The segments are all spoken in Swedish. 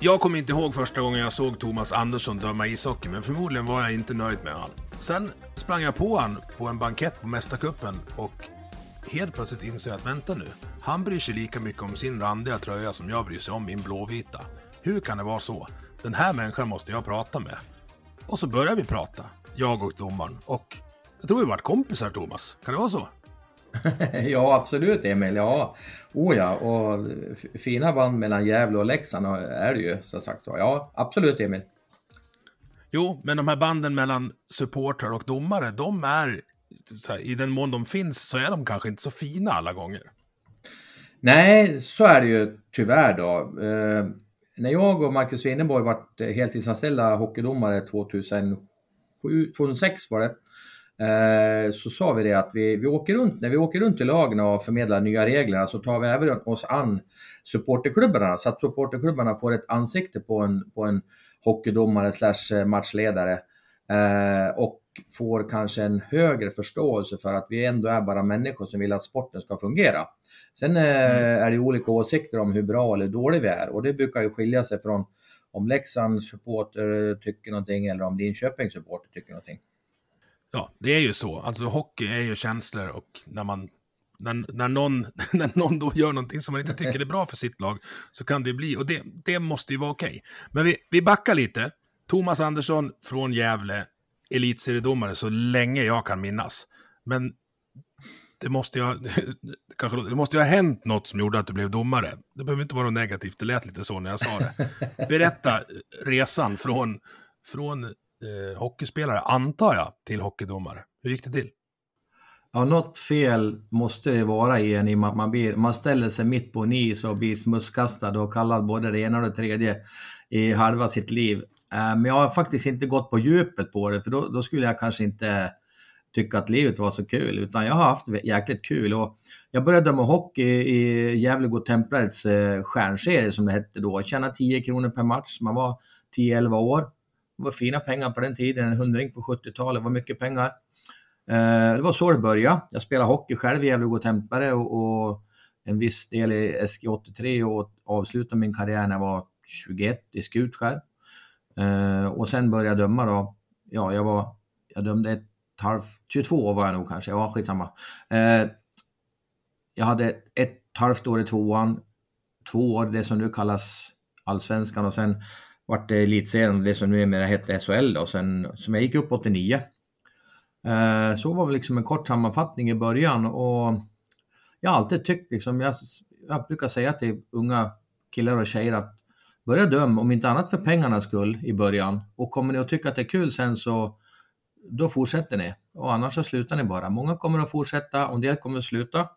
Jag kommer inte ihåg första gången jag såg Thomas Andersson döma ishockey, men förmodligen var jag inte nöjd med honom. Sen sprang jag på honom på en bankett på Mästarkuppen och helt plötsligt inser jag att vänta nu, han bryr sig lika mycket om sin randiga tröja som jag bryr sig om min blåvita. Hur kan det vara så? Den här människan måste jag prata med. Och så börjar vi prata, jag och domaren. Och jag tror vi vart kompisar Thomas, kan det vara så? ja, absolut Emil. Ja, oh ja. Och fina band mellan Gävle och Leksand är det ju, så sagt. Ja, absolut Emil. Jo, men de här banden mellan supportrar och domare, de är, här, i den mån de finns, så är de kanske inte så fina alla gånger. Nej, så är det ju tyvärr då. Eh, när jag och Marcus Winneborg vart heltidsanställda hockeydomare 2007, 2006 var det, så sa vi det att vi, vi åker runt, när vi åker runt i lagen och förmedlar nya regler så tar vi även oss an supporterklubbarna så att supporterklubbarna får ett ansikte på en, på en hockeydomare slash matchledare eh, och får kanske en högre förståelse för att vi ändå är bara människor som vill att sporten ska fungera. Sen eh, är det olika åsikter om hur bra eller dålig vi är och det brukar ju skilja sig från om Leksands supporter tycker någonting eller om Linköpings supporter tycker någonting. Ja, det är ju så. Alltså hockey är ju känslor och när man när, när, någon, när någon då gör någonting som man inte tycker är bra för sitt lag så kan det bli, och det, det måste ju vara okej. Okay. Men vi, vi backar lite. Thomas Andersson från Gävle, elitseriedomare så länge jag kan minnas. Men det måste ju ha, kanske, det måste ju ha hänt något som gjorde att du blev domare. Det behöver inte vara något negativt, det lät lite så när jag sa det. Berätta resan från, från eh, hockeyspelare, antar jag, till hockeydomare. Hur gick det till? Ja, något fel måste det vara i en i och med att man, blir, man ställer sig mitt på en is och blir smutskastad och kallad både det ena och det tredje i halva sitt liv. Eh, men jag har faktiskt inte gått på djupet på det, för då, då skulle jag kanske inte tycka att livet var så kul, utan jag har haft jäkligt kul. Och jag började med hockey i Gävle Templares eh, stjärnserie som det hette då. Tjänade 10 kronor per match, man var 10-11 år. Det var fina pengar på den tiden, en hundring på 70-talet var mycket pengar. Eh, det var så det började. Jag spelade hockey själv i Gävle Tempare och, och en viss del i SG83 och avslutade min karriär när jag var 21 i Skutskär. Eh, och sen började jag döma då. Ja, jag var, jag dömde ett halv, 22 var jag nog kanske, ja skitsamma. Eh, jag hade ett halvt år i tvåan, två år det som nu kallas allsvenskan och sen vart det elitserien, det som numera hette SHL då, sen, som jag gick upp 89. Eh, så var väl liksom en kort sammanfattning i början och jag har alltid tyckt liksom, jag, jag brukar säga till unga killar och tjejer att börja döm, om inte annat för pengarnas skull i början och kommer ni att tycka att det är kul sen så då fortsätter ni och annars så slutar ni bara. Många kommer att fortsätta och en del kommer att sluta.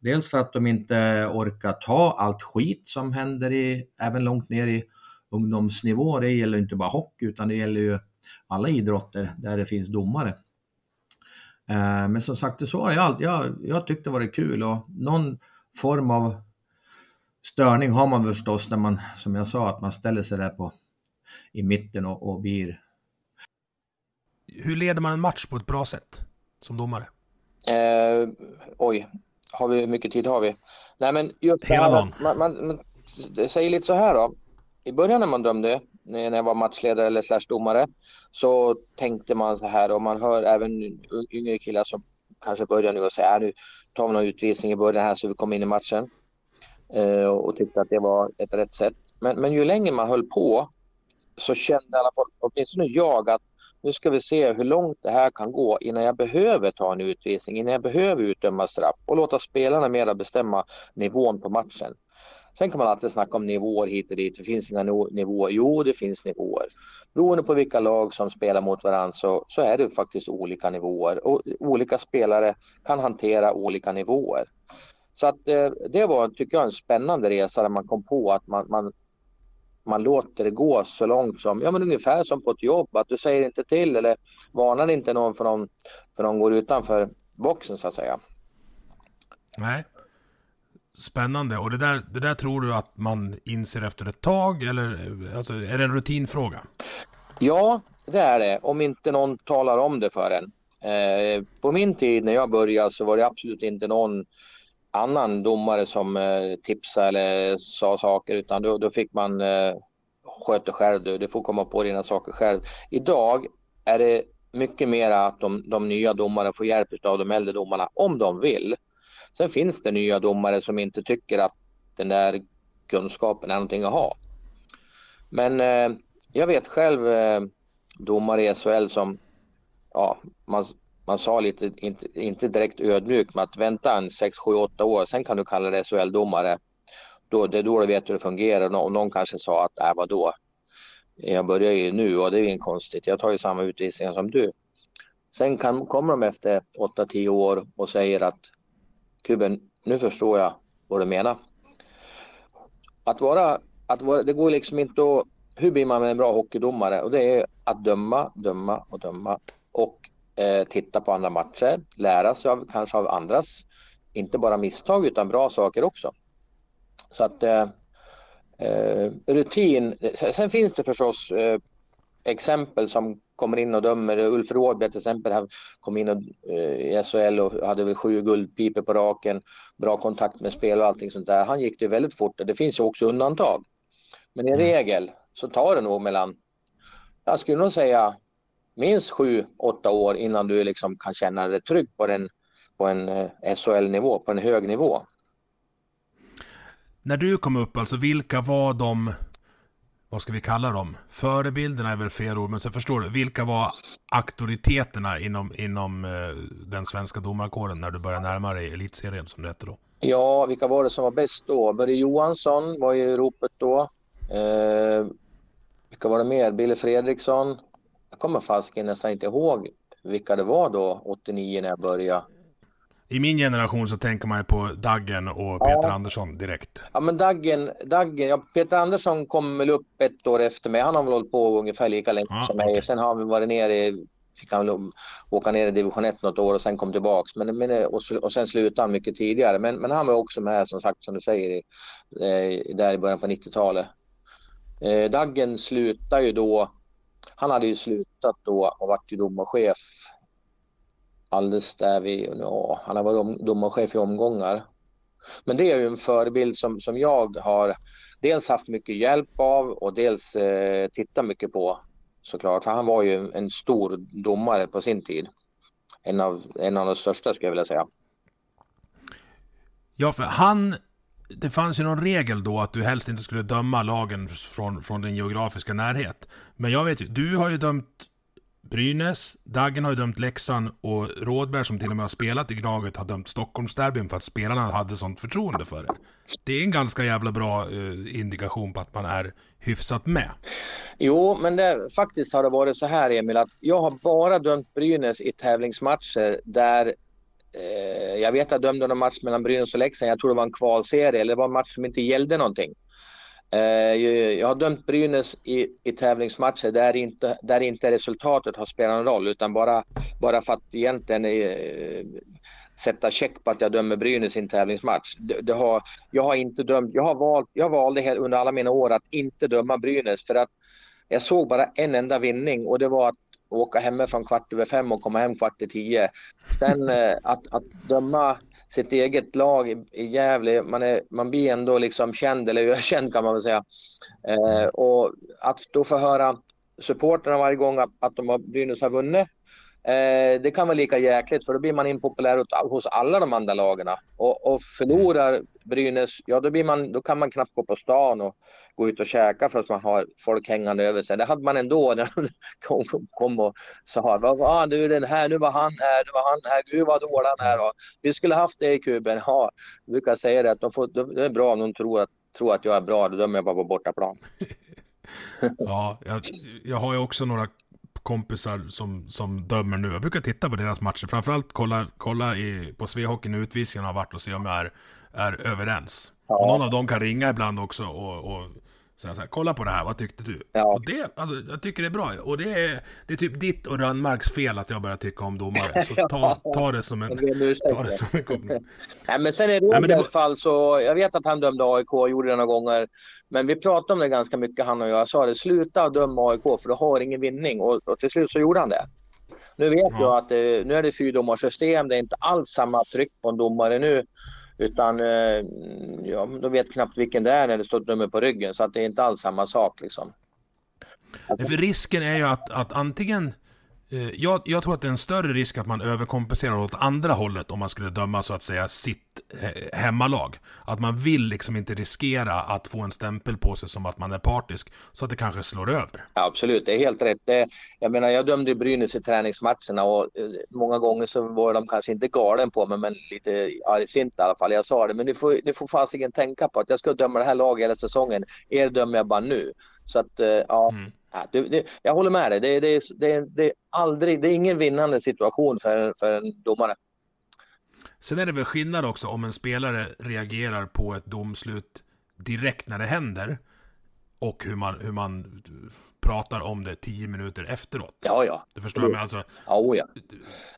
Dels för att de inte orkar ta allt skit som händer i, även långt ner i ungdomsnivå. Det gäller inte bara hockey utan det gäller ju alla idrotter där det finns domare. Men som sagt, så har jag, jag, jag tyckte det var kul och någon form av störning har man förstås när man, som jag sa, att man ställer sig där på i mitten och, och blir hur leder man en match på ett bra sätt som domare? Eh, oj, har vi, hur mycket tid har vi? Nej, men just Hela dagen. Man, man, man, säger lite så här då. I början när man dömde, när jag var matchledare eller slash domare, så tänkte man så här och man hör även yngre killar som kanske börjar nu och säger äh, nu tar vi någon utvisning i början här så vi kommer in i matchen. Eh, och tyckte att det var ett rätt sätt. Men, men ju längre man höll på så kände i alla fall åtminstone jag att nu ska vi se hur långt det här kan gå innan jag behöver ta en utvisning, innan jag behöver utdöma straff och låta spelarna mera bestämma nivån på matchen. Sen kan man alltid snacka om nivåer hit och dit. Det finns inga nivåer. Jo, det finns nivåer. Beroende på vilka lag som spelar mot varandra så, så är det faktiskt olika nivåer och olika spelare kan hantera olika nivåer. Så att eh, det var, tycker jag, en spännande resa där man kom på att man, man, man låter det gå så långt som, ja men ungefär som på ett jobb, att du säger inte till eller varnar inte någon för någon, för någon går utanför boxen så att säga. Nej. Spännande. Och det där, det där tror du att man inser efter ett tag eller alltså, är det en rutinfråga? Ja, det är det. Om inte någon talar om det för en. Eh, på min tid när jag började så var det absolut inte någon annan domare som eh, tipsade eller sa saker utan då, då fick man eh, sköta själv. Du, du får komma på dina saker själv. Idag är det mycket mer att de, de nya domarna får hjälp av de äldre domarna om de vill. Sen finns det nya domare som inte tycker att den där kunskapen är någonting att ha. Men eh, jag vet själv eh, domare i SHL som, ja, man, man sa lite, inte, inte direkt ödmjukt, men att vänta en 6, 7, 8 år, sen kan du kalla dig SHL-domare. Då, det är då du vet hur det fungerar och någon kanske sa att, äh, vadå? Jag börjar ju nu och det är ju inget konstigt. Jag tar ju samma utvisningar som du. Sen kan, kommer de efter 8-10 år och säger att Kuben, nu förstår jag vad du menar. Att vara, att vara, det går liksom inte att, hur blir man en bra hockeydomare? Och det är att döma, döma och döma och eh, titta på andra matcher, lära sig av, kanske av andras, inte bara misstag utan bra saker också. Så att eh, eh rutin, sen finns det förstås eh, exempel som kommer in och dömer. Ulf Rådberg till exempel kom in och, eh, i SHL och hade väl sju guldpipor på raken, bra kontakt med spel och allting sånt där. Han gick det väldigt fort det finns ju också undantag. Men i mm. regel så tar det nog mellan, jag skulle nog säga minst sju, åtta år innan du liksom kan känna dig trygg på, den, på en eh, SHL-nivå, på en hög nivå. När du kom upp, alltså vilka var de vad ska vi kalla dem? Förebilderna är väl fel ord, men så förstår du. Vilka var auktoriteterna inom, inom eh, den svenska domarkåren när du började närma dig elitserien som det hette då? Ja, vilka var det som var bäst då? Börje Johansson var ju i ropet då. Eh, vilka var det mer? Billy Fredriksson. Jag kommer fasiken nästan inte ihåg vilka det var då, 89 när jag började. I min generation så tänker man ju på Daggen och Peter ja. Andersson direkt. Ja men Daggen, Daggen ja, Peter Andersson kom väl upp ett år efter mig. Han har väl hållit på ungefär lika länge ja, som mig. Okay. Sen har han varit nere fick han åka ner i division 1 något år och sen kom tillbaks. Men, men, och, och sen slutade han mycket tidigare. Men, men han var också med som sagt som du säger i, eh, där i början på 90-talet. Eh, Daggen slutade ju då. Han hade ju slutat då och varit ju domarchef alldeles där vi, ja, han har varit domarchef i omgångar. Men det är ju en förebild som, som jag har dels haft mycket hjälp av och dels eh, tittat mycket på såklart. För han var ju en stor domare på sin tid. En av, en av de största skulle jag vilja säga. Ja, för han... Det fanns ju någon regel då att du helst inte skulle döma lagen från, från din geografiska närhet. Men jag vet ju, du har ju dömt Brynäs, Dagen har ju dömt Leksand och Rådberg som till och med har spelat i Gnaget har dömt Stockholmsderbyn för att spelarna hade sånt förtroende för det. Det är en ganska jävla bra eh, indikation på att man är hyfsat med. Jo, men det, faktiskt har det varit så här Emil att jag har bara dömt Brynäs i tävlingsmatcher där eh, jag vet att jag dömde någon match mellan Brynäs och Leksand. Jag tror det var en kvalserie eller det var en match som inte gällde någonting. Eh, jag har dömt Brynäs i, i tävlingsmatcher där inte, där inte resultatet har spelat någon roll utan bara, bara för att egentligen eh, sätta check på att jag dömer Brynäs i en tävlingsmatch. Det, det har, jag har inte dömt, jag har valt, jag valde under alla mina år att inte döma Brynäs för att jag såg bara en enda vinning och det var att åka hemifrån kvart över fem och komma hem kvart i tio. Sen eh, att, att döma sitt eget lag i Gävle. Man, är, man blir ändå liksom känd, eller ökänd kan man väl säga. Eh, och att då få höra supporterna varje gång att, att de har, Brynäs har vunnit Eh, det kan vara lika jäkligt för då blir man impopulär hos alla de andra lagarna. Och, och förlorar Brynäs, ja då, blir man, då kan man knappt gå på stan och gå ut och käka för att man har folk hängande över sig. Det hade man ändå när de kom, kom och sa vad var ah, du den här, nu var han här, nu var han här, gud vad dålig han är. Och vi skulle haft det i kuben. Ja, jag brukar säga det att de får, det är bra om de tror att, tror att jag är bra, då dömer jag bara på bortaplan. ja, jag, jag har ju också några kompisar som, som dömer nu. Jag brukar titta på deras matcher. Framförallt kolla, kolla i, på Svehockeyn när utvisningen har varit och se om jag är, är överens. Ja. Och någon av dem kan ringa ibland också och, och säga så här, kolla på det här, vad tyckte du? Ja. Och det, alltså, jag tycker det är bra. Och det är, det är typ ditt och Rönnmarks fel att jag börjar tycka om domare. Så ta, ta det som en, ta det som en komplimang. Nej, men sen är det i alla fall så, jag vet att han dömde AIK, och gjorde det några gånger. Men vi pratade om det ganska mycket han och jag. Jag sa det, sluta döma AIK för du har ingen vinning. Och, och till slut så gjorde han det. Nu vet ja. jag att det, nu är det fyrdomarsystem. Det är inte alls samma tryck på en domare nu. Utan eh, ja, de vet knappt vilken det är när det står ett nummer på ryggen. Så att det är inte alls samma sak liksom. För risken är ju att, att antingen Eh, jag, jag, tror att det är en större risk att man överkompenserar åt andra hållet om man skulle döma så att säga sitt eh, hemmalag. Att man vill liksom inte riskera att få en stämpel på sig som att man är partisk, så att det kanske slår över. Ja, absolut, det är helt rätt. Det, jag menar, jag dömde Brynäs i träningsmatcherna och eh, många gånger så var de kanske inte galen på mig, men lite argsinta i alla fall. Jag sa det, men ni får, ni får fasiken tänka på att jag ska döma det här laget hela säsongen. Er dömer jag bara nu. Så att, ja. Mm. Ja, det, det, jag håller med dig. Det, det, det, det, är aldrig, det är ingen vinnande situation för, för en domare. Sen är det väl skillnad också om en spelare reagerar på ett domslut direkt när det händer. Och hur man, hur man pratar om det tio minuter efteråt. Ja, ja. Du förstår mig? Alltså, oh, ja.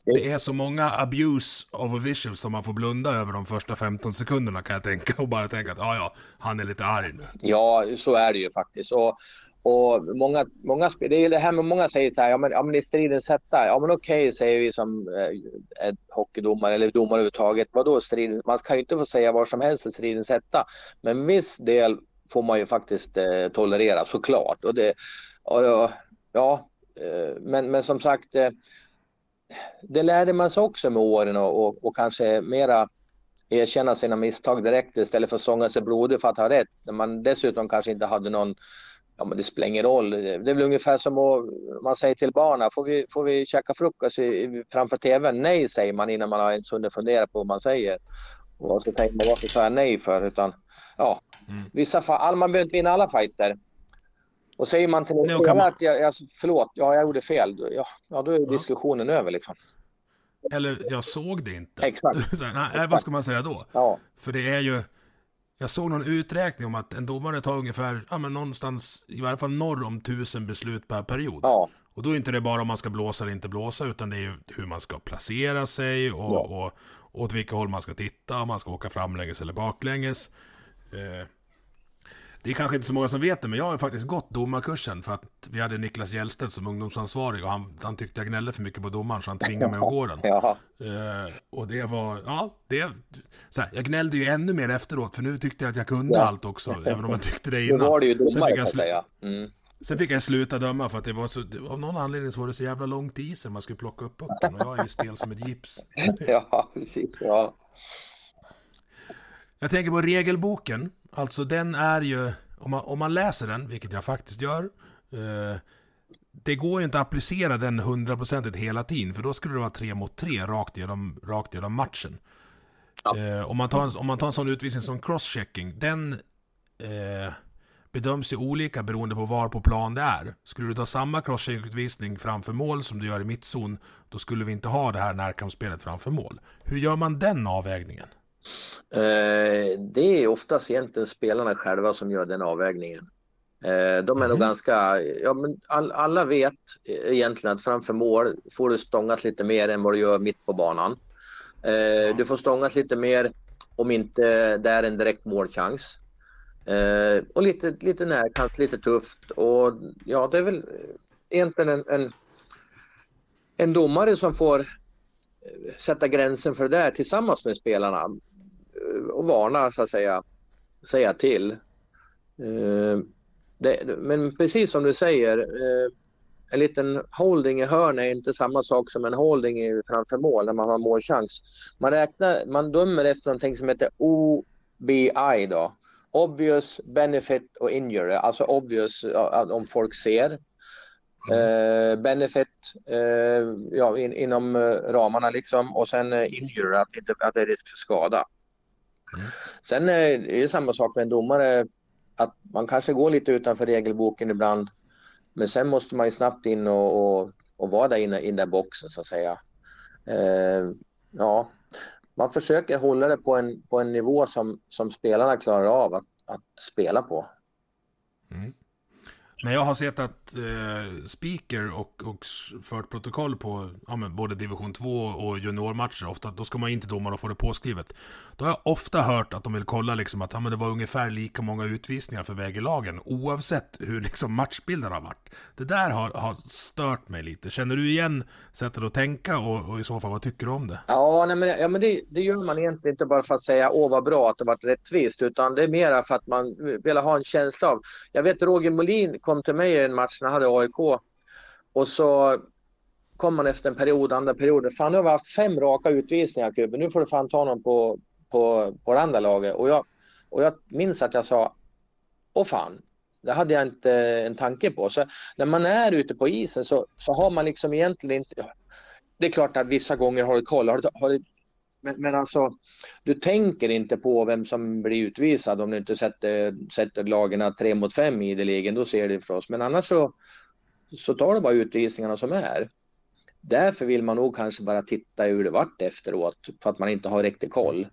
Det är så många abuse of officials som man får blunda över de första 15 sekunderna kan jag tänka. Och bara tänka att ja, ja, han är lite arg nu. Ja, så är det ju faktiskt. Och och många, många, det är det här med många säger så här, ja men, ja, men i stridens hetta, ja men okej okay, säger vi som eh, hockeydomare eller domare överhuvudtaget, vadå stridens, man kan ju inte få säga vad som helst i stridens hetta, men viss del får man ju faktiskt eh, tolerera såklart. Och det, och, ja, eh, men, men som sagt, eh, det lärde man sig också med åren och, och, och kanske mera erkänna sina misstag direkt istället för att sånga sig blodig för att ha rätt. När man dessutom kanske inte hade någon ja, men det spelar ingen roll. Det är väl ungefär som att man säger till barnen, får vi, får vi käka frukost framför tvn? Nej, säger man innan man har ens hunnit fundera på vad man säger. Och så tänker man, varför sa jag nej för? Utan, ja, mm. vissa fall, man behöver inte vinna alla fighter. Och säger man till en spelare att jag, jag, förlåt, ja, jag gjorde fel, ja, ja då är diskussionen ja. över liksom. Eller jag såg det inte. Exakt. Så, nej, vad ska man säga då? Ja. För det är ju jag såg någon uträkning om att en domare tar ungefär, ja men någonstans, i varje fall norr om tusen beslut per period. Ja. Och då är inte det bara om man ska blåsa eller inte blåsa, utan det är ju hur man ska placera sig och, ja. och, åt vilka håll man ska titta, om man ska åka framlänges eller baklänges. Eh, det är kanske inte så många som vet det, men jag har faktiskt gått domarkursen för att vi hade Niklas Hjellstedt som ungdomsansvarig och han, han tyckte jag gnällde för mycket på domaren så han tvingade mig att gå den. Ja. Uh, och det var, ja, det, så här, jag gnällde ju ännu mer efteråt för nu tyckte jag att jag kunde ja. allt också, även om jag tyckte det innan. Nu var det ju domare, Sen fick jag, säga. Mm. Sen fick jag sluta döma för att det var så, av någon anledning så var det så jävla långt i isen man skulle plocka upp pucken och jag är ju stel som ett gips. ja, precis. Ja. Jag tänker på regelboken. Alltså den är ju, om man, om man läser den, vilket jag faktiskt gör. Eh, det går ju inte att applicera den hundraprocentigt hela tiden. För då skulle det vara tre mot tre rakt genom, rakt genom matchen. Ja. Eh, om, man tar en, om man tar en sån utvisning som crosschecking. Den eh, bedöms ju olika beroende på var på plan det är. Skulle du ta samma crosschecking-utvisning framför mål som du gör i mittzon. Då skulle vi inte ha det här närkampsspelet framför mål. Hur gör man den avvägningen? Eh, det är oftast egentligen spelarna själva som gör den avvägningen. Eh, de är mm. nog ganska, ja men all, alla vet egentligen att framför mål får du stångas lite mer än vad du gör mitt på banan. Eh, du får stångas lite mer om inte det är en direkt målchans. Och lite, lite närkant, lite tufft och ja det är väl egentligen en, en, en domare som får sätta gränsen för det där tillsammans med spelarna. Eh, och varna så att säga, säga till. Eh, det, men precis som du säger, eh, en liten holding i hörn är inte samma sak som en holding i, framför mål när man har målchans. Man, räknar, man dömer efter någonting som heter OBI då. Obvious, benefit och injury. Alltså obvious om folk ser. Mm. Eh, benefit eh, ja, in, inom ramarna liksom och sen injury, att, inte, att det är risk för skada. Mm. Sen är det samma sak med en domare, att man kanske går lite utanför regelboken ibland. Men sen måste man ju snabbt in och, och, och vara där inne i den där boxen så att säga. Eh, ja, man försöker hålla det på en, på en nivå som, som spelarna klarar av att, att spela på. Mm. Men jag har sett att eh, speaker och, och fört protokoll på ja, men både division 2 och juniormatcher, ofta, då ska man in till domaren och få det påskrivet. Då har jag ofta hört att de vill kolla liksom att ja, men det var ungefär lika många utvisningar för bägge lagen, oavsett hur liksom matchbilden har varit. Det där har, har stört mig lite. Känner du igen sättet att tänka och, och i så fall vad tycker du om det? Ja, nej, men, ja, men det, det gör man egentligen inte bara för att säga åh vad bra att det varit rättvist, utan det är mera för att man eh, vill ha en känsla av. Jag vet Roger Molin kom till mig i en match när jag hade AIK och så kom man efter en period, andra perioden. Fan nu har vi haft fem raka utvisningar Kubben. Nu får du fan ta någon på, på, på det andra laget. Och jag, och jag minns att jag sa, åh fan, det hade jag inte en tanke på. Så när man är ute på isen så, så har man liksom egentligen inte... Det är klart att vissa gånger har du koll. Har du, har du, men, men alltså, du tänker inte på vem som blir utvisad om du inte sätter, sätter lagarna tre mot fem ideligen. Då ser det för oss. Men annars så, så tar du bara utvisningarna som är. Därför vill man nog kanske bara titta hur det vart efteråt för att man inte har riktig koll.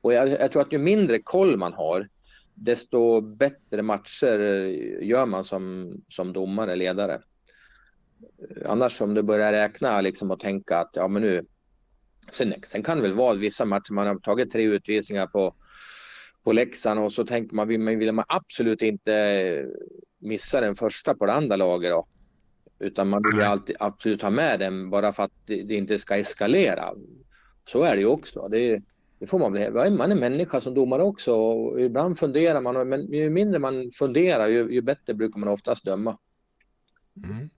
Och jag, jag tror att ju mindre koll man har, desto bättre matcher gör man som, som domare, ledare. Annars om du börjar räkna liksom och tänka att ja men nu, Sen, sen kan det väl vara vissa matcher man har tagit tre utvisningar på, på Leksand och så tänker man, vill man, vill man absolut inte missa den första på det andra laget då. Utan man vill alltid absolut ha med den bara för att det, det inte ska eskalera. Så är det ju också. Det, det får man bli. Man är människa som domare också och ibland funderar man, men ju mindre man funderar ju, ju bättre brukar man oftast döma. Mm.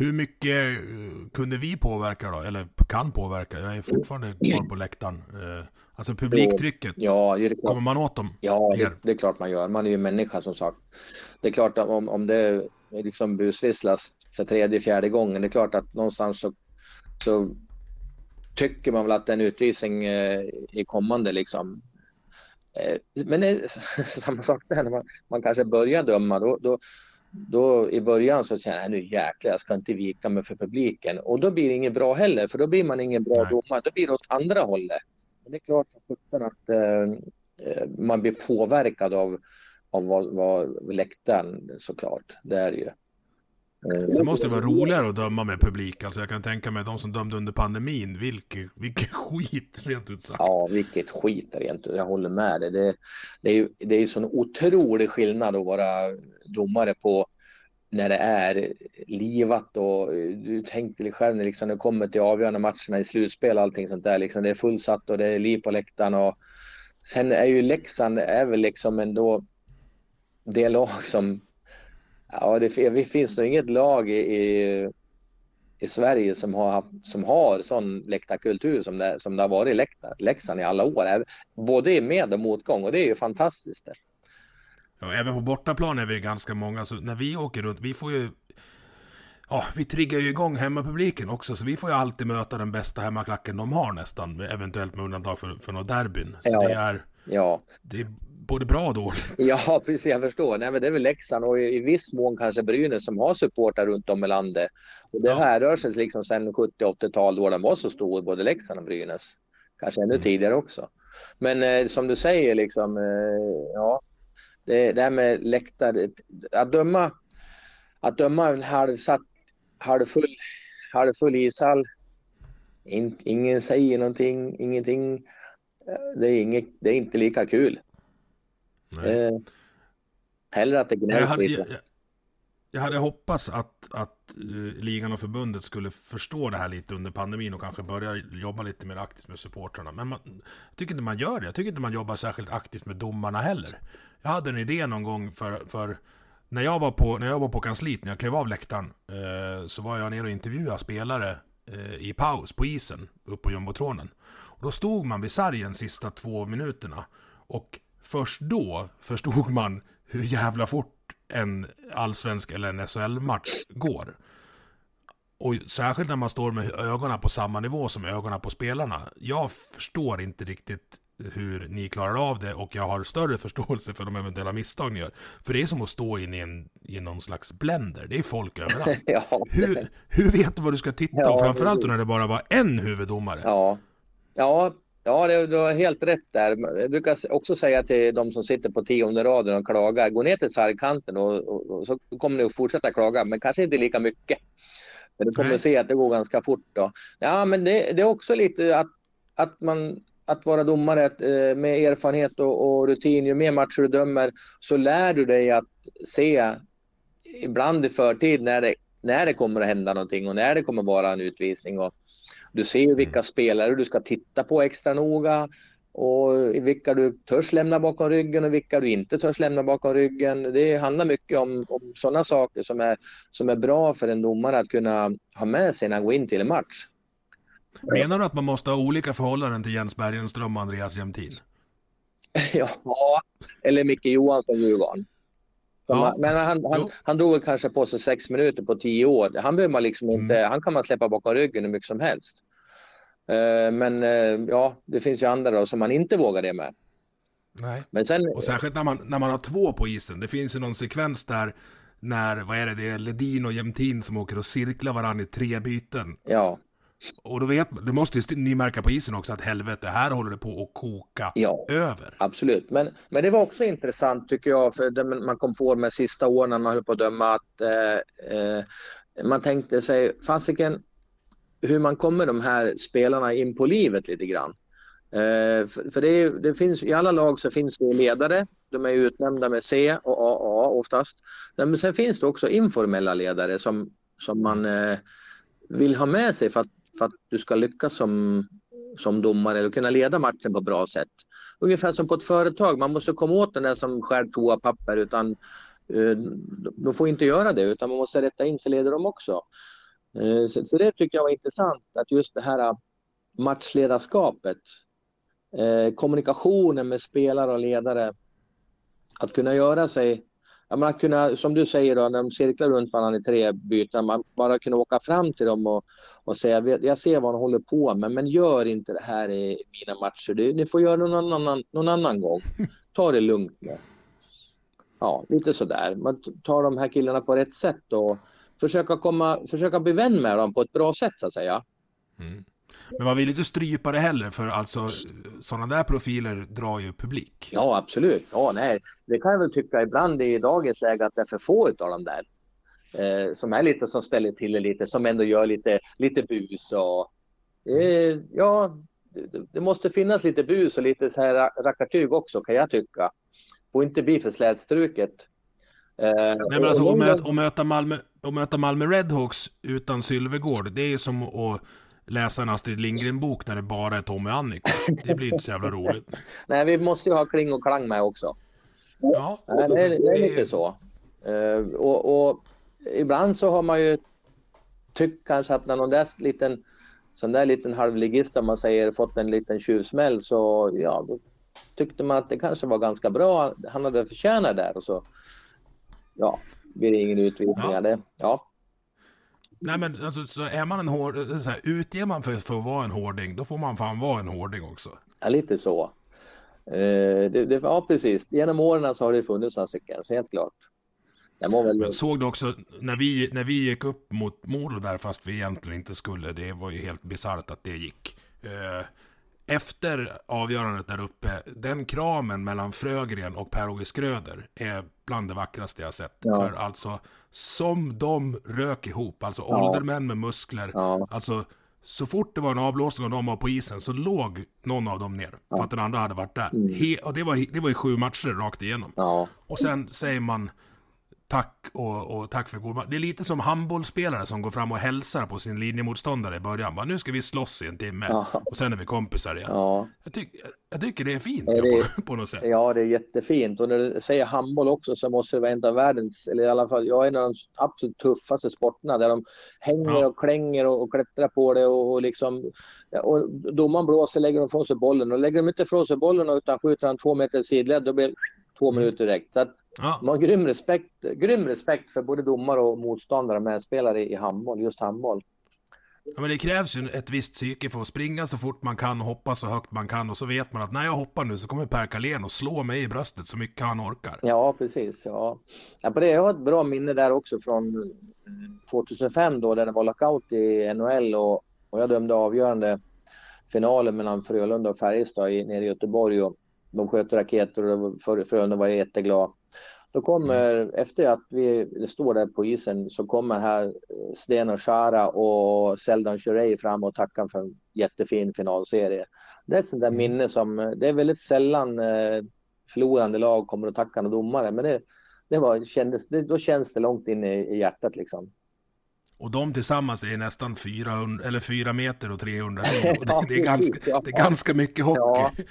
Hur mycket eh, kunde vi påverka då? Eller kan påverka? Jag är fortfarande kvar på läktaren. Eh, alltså publiktrycket. Ja, det är klart. Kommer man åt dem? Ja, det, det, är klart man gör. Man är ju människa som sagt. Det är klart att om, om det liksom busvisslas för tredje, fjärde gången. Det är klart att någonstans så, så tycker man väl att en utvisning eh, är kommande liksom. Men det samma sak där när man, man kanske börjar döma. Då, då, då i början så känner jag nu jäklar, jag ska inte vika mig för publiken. Och då blir det inget bra heller, för då blir man ingen bra Nej. domare. Då blir det åt andra hållet. Men det är klart för att eh, man blir påverkad av, av vad, vad läktaren såklart. Det är det ju. Eh, Sen måste det vara roligare att döma med publik. Alltså jag kan tänka mig de som dömde under pandemin. Vilket, vilket skit rent ut sagt. Ja, vilket skit rent ut. Jag håller med dig. Det, det är ju det är sån otrolig skillnad att vara domare på när det är livat och du tänkte dig själv när liksom det kommer till avgörande matcherna i slutspel och allting sånt där. Liksom det är fullsatt och det är liv på läktaren och sen är ju Leksand är väl liksom ändå det lag som Ja, det, finns nog inget lag i, i Sverige som har, som har sån läktarkultur som det, som det har varit i läktar, Leksand i alla år. Både med och motgång och det är ju fantastiskt. Ja, även på bortaplan är vi ganska många, så när vi åker runt, vi får ju Ja, vi triggar ju igång hemmapubliken också, så vi får ju alltid möta den bästa hemmaklacken de har nästan, eventuellt med undantag för, för några derbyn. Så ja. det är... Ja. Det är både bra och dåligt. Ja, precis. Jag förstår. Nej, men det är väl Leksand och i, viss mån kanske Brynäs som har supportrar runt om i landet. Och det ja. här rör sig liksom sedan 70-80-tal då de var så stor, både Leksand och Brynäs. Kanske ännu mm. tidigare också. Men eh, som du säger, liksom, eh, ja, det, det här med läktare, att döma, att döma en halvsatt, halvfull, halvfull ishall, in, ingen säger någonting, ingenting. Eh, det är, inget, det är inte lika kul. Eh, hellre att det gnälls lite. Jag, jag, hade hoppats att, att uh, ligan och förbundet skulle förstå det här lite under pandemin och kanske börja jobba lite mer aktivt med supportrarna. Men man, jag tycker inte man gör det. Jag tycker inte man jobbar särskilt aktivt med domarna heller. Jag hade en idé någon gång för, för när jag var på, när jag var på kansliet, när jag klev av läktaren, eh, så var jag nere och intervjuade spelare eh, i paus på isen, upp på jumbotronen. Och då stod man vid sargen sista två minuterna. Och först då förstod man hur jävla fort en allsvensk eller en SHL-match går. Och särskilt när man står med ögonen på samma nivå som ögonen på spelarna. Jag förstår inte riktigt hur ni klarar av det och jag har större förståelse för de eventuella misstag ni gör. För det är som att stå in i, en, i någon slags blender. Det är folk överallt. ja, hur, hur vet du vad du ska titta? Ja, och framförallt när det bara var en huvuddomare. Ja, ja, ja det, du har helt rätt där. Jag brukar också säga till de som sitter på tionde raden och klagar, gå ner till sargkanten och, och, och, så kommer ni att fortsätta klaga, men kanske inte lika mycket. Men du kommer Nej. att se att det går ganska fort då. Ja, men det, det är också lite att, att man att vara domare eh, med erfarenhet och, och rutin, ju mer matcher du dömer så lär du dig att se ibland i förtid när det, när det kommer att hända någonting och när det kommer vara en utvisning. Och du ser ju vilka spelare du ska titta på extra noga och vilka du törs lämna bakom ryggen och vilka du inte törs lämna bakom ryggen. Det handlar mycket om, om sådana saker som är, som är bra för en domare att kunna ha med sig när han går in till en match. Menar du att man måste ha olika förhållanden till Jens Bergenström och Andreas Jämtin? ja, eller Micke Johansson, Djurgården. Ja. Men han, han, han drog väl kanske på sig sex minuter på tio år. Han behöver man liksom inte, Mm. han kan man släppa bakom ryggen hur mycket som helst. Eh, Men eh, ja, det finns ju andra då som man inte vågar det med. Nej. Men sen, Och särskilt när man, när man har två på isen. Det finns ju någon sekvens där när, vad är det, det är Ledin och Jämtin som åker och cirklar varandra i tre byten. ja, Och då vet man, det måste ju ni märka på isen också att helvete, här håller det på att koka ja. över. Absolut, men, men det var också intressant tycker jag, för det man kom på med sista åren när man höll på att döma att eh, eh, man tänkte sig, fasiken, hur man kommer de här spelarna in på livet lite grann. Eh, för för det, det finns, i alla lag så finns det ledare, de är utnämnda med C och AA oftast. Men sen finns det också informella ledare som, som man eh, vill ha med sig för att, för att du ska lyckas som, som domare eller kunna leda matchen på ett bra sätt. Ungefär som på ett företag, man måste komma åt den där som skär toapapper utan eh, de får inte göra det utan man måste rätta in sig leder de också. Eh, Så, så det tycker jag var intressant att just det här eh, matchledarskapet, eh, kommunikationen med spelare och ledare, att kunna göra sig, ja, men att kunna, som du säger då, när de cirklar runt varandra i tre byten, man bara kunna åka fram till dem och, och säga, "Jag ser vad de håller på med, men gör inte det här i mina matcher. Det, ni får göra det någon annan, någon annan gång. Ta det lugnt nu. Ja, lite sådär. Man tar de här killarna på rätt sätt och försöka, komma, försöka bli vän med dem på ett bra sätt så att säga. Men man vill inte strypa det heller, för alltså sådana där profiler drar ju publik. Ja, absolut. Ja, nej, det kan jag väl tycka ibland i dagens läge att det är för få av de där. Eh, som är lite som ställer till det lite, som ändå gör lite, lite bus och eh, ja, det, det måste finnas lite bus och lite så här ra- rackartyg också kan jag tycka. Får inte bli för slätstruket. Eh, Nej men alltså och- att möta, möta, Malmö, att möta Malmö Redhawks utan Sylvegård, det är som att läsa en Astrid Lindgren-bok när det bara är Tommy och Annika. Det blir inte så jävla roligt. Nej, vi måste ju ha kling och klang med också. Ja, Nej, det, är, det är det- lite så. Eh, och, och ibland så har man ju tyckt kanske att när någon där liten sån där liten halvligist om man säger fått en liten tjuvsmäll så ja, då tyckte man att det kanske var ganska bra. Han hade förtjänat där och så ja, blir det ingen utvisning. Ja. Det, ja, Nej men alltså, så är man en hård... Så här, utger man för, för att vara en hårding, då får man fan vara en hårding också. ja, lite så. Eh, det, det, ja, precis. Genom åren så har det funnits några stycken, så helt klart. Väl... Men såg du också, när vi, när vi gick upp mot Modo där, fast vi egentligen inte skulle, det var ju helt bisarrt att det gick. Eh, efter avgörandet där uppe, den kramen mellan Frögren och Per-Åge Skröder är bland det vackraste jag sett. Ja. För alltså, som de rök ihop, alltså Ja. åldermän med muskler, Ja. alltså så fort det var en avblåsning och de var på isen så låg någon av dem ner. För att den andra hade varit där. Mm. He, och det var, det var ju sju matcher rakt igenom. Och sen säger man tack och, och tack för god. Det är lite som handbollsspelare som går fram och hälsar på sin linjemotståndare i början. Bara, nu ska vi slåss i en timme. Ja. Och sen är vi kompisar igen. Ja. Jag, tyck, jag tycker det är fint Ja, det- på, på något sätt. Ja, det är jättefint. Och när du säger handboll också så måste det vara en av världens, eller i alla fall, jag är en av de absolut tuffaste sporterna där de hänger och klänger och, och klättrar på det och, och liksom, och domaren blåser, lägger de från sig bollen och lägger de inte från sig bollen utan skjuter han två meter sidled, då blir det två minuter direkt. Så att Ja. man har grym respekt, grym respekt för både domare och motståndare och medspelare i, handboll, just handboll. Ja, men det krävs ju ett visst psyke för att springa så fort man kan, hoppa så högt man kan och så vet man att när jag hoppar nu så kommer Per Carlén och slå mig i bröstet så mycket han orkar. Ja, precis. Ja. Ja, på det, jag har ett bra minne där också från eh, 2005 då, där det var lockout i NHL och, och jag dömde avgörande finalen mellan Frölunda och Färjestad i, nere i Göteborg och de sköt raketer och var- Frölunda var jätteglad. Då kommer, efter att vi står där på isen, så kommer här eh, Sten och Chara och Seldan Shurey fram och tackar för en jättefin finalserie. Det är ett sånt där minne som, eh, det är väldigt sällan eh, förlorande lag kommer att tacka någon domare, men det, det var, kändes, det, då känns det långt in i, i hjärtat liksom. Och de tillsammans är nästan 400, eller 4 meter och 300 kilo. Ja, Det är, ganska, det är ganska mycket hockey. Ja.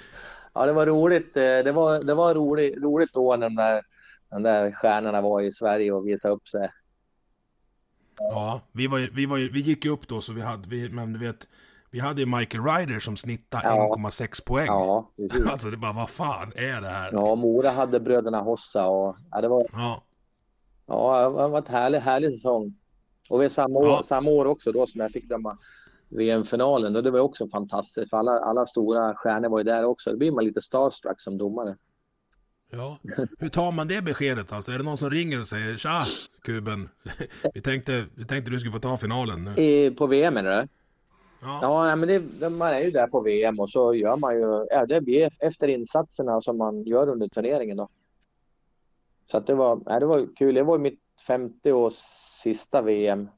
Ja, det var roligt. eh, Det var, det var roligt, roligt då när de där, de där stjärnorna var i Sverige och visade upp sig. Ja, vi, var, vi, var, vi gick ju upp då så vi hade, vi, men du vet, vi hade ju Michael Ryder som snittade Ja. 1,6 poäng. Ja, precis. Alltså det bara, vad fan är det här? Ja, Mora hade bröderna Hossa och ja, det var, Ja, ja, det var en härlig, härlig säsong. Och vi samma år, Ja. samma år också då som jag fick döma VM-finalen och det var också fantastiskt för alla, alla stora stjärnor var ju där också. Då blir man lite starstruck som domare. ja. Hur tar man det beskedet alltså? Är det någon som ringer och säger Tja, kuben. Vi tänkte, vi tänkte du skulle få ta finalen nu. I, på VM menar du? Ja, Ja, men det, man är ju där på VM och så gör man ju, ja, det blir efter insatserna som man gör under turneringen då. Så att det var, nej, det var kul. Det var mitt femte och sista VM.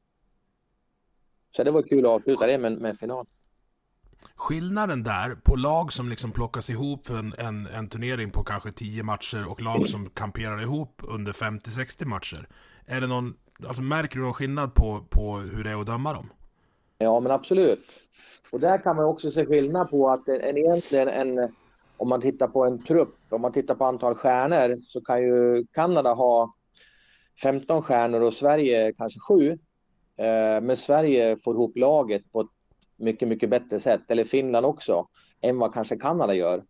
Så det var kul att avsluta det med, med final. Skillnaden där på lag som liksom plockas ihop för en, en, en turnering på kanske 10 matcher och lag som kamperar ihop under 50-60 matcher. Är det någon, alltså märker du någon skillnad på, på hur det är att döma dem? Ja, men absolut. Och där kan man också se skillnad på att en, en egentligen en, om man tittar på en trupp, om man tittar på antal stjärnor så kan ju Kanada ha 15 stjärnor och Sverige kanske 7. Eh, men Sverige får ihop laget på ett mycket, mycket bättre sätt, eller Finland också, än vad kanske Kanada gör.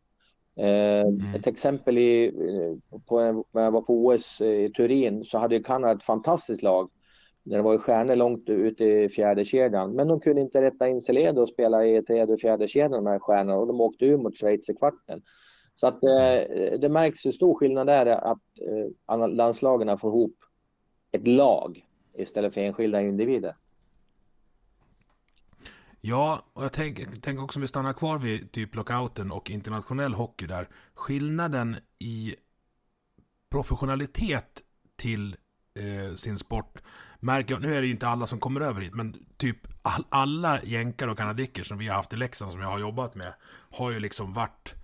Eh, Ett exempel i, eh, på, när jag var på OS i Turin så hade ju Kanada ett fantastiskt lag. Det var ju stjärnor långt ute i fjärde kedjan. Men de kunde inte rätta in Seledo och spela i tredje och fjärde kedjan de här stjärnorna och de åkte ur mot Schweiz i kvarten. Så att det märks hur stor skillnad det är att landslagen får ihop ett lag istället för enskilda individer. Ja, och jag tänker tänk också om vi stannar kvar vid typ lockouten och internationell hockey där. Skillnaden i professionalitet till eh, sin sport märker jag, nu är det ju inte alla som kommer över hit, men typ all, alla jänkar och kanadicker som vi har haft i Leksand som jag har jobbat med har ju liksom varit,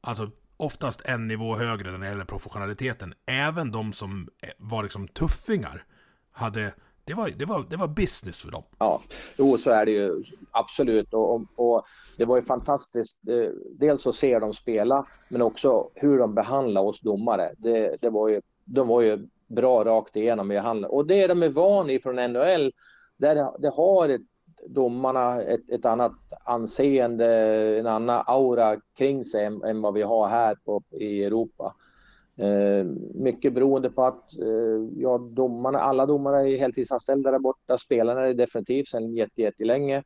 alltså oftast en nivå högre när det gäller professionaliteten. Även de som eh, var liksom tuffingar hade, det var, det var, det var business för dem. Ja, jo så är det ju absolut och, och, och det var ju fantastiskt. Eh, dels att se dem spela men också hur de behandlar oss domare. Det, det var ju, de var ju bra rakt igenom i handen. Och det är de är van i från NHL. Där det, det har ett, domarna ett, ett annat anseende, en annan aura kring sig än, än vad vi har här på, i Europa. Eh, mycket beroende på att eh, ja, domarna, alla domare är heltidsanställda där borta, spelarna är definitivt sedan jätte, jättelänge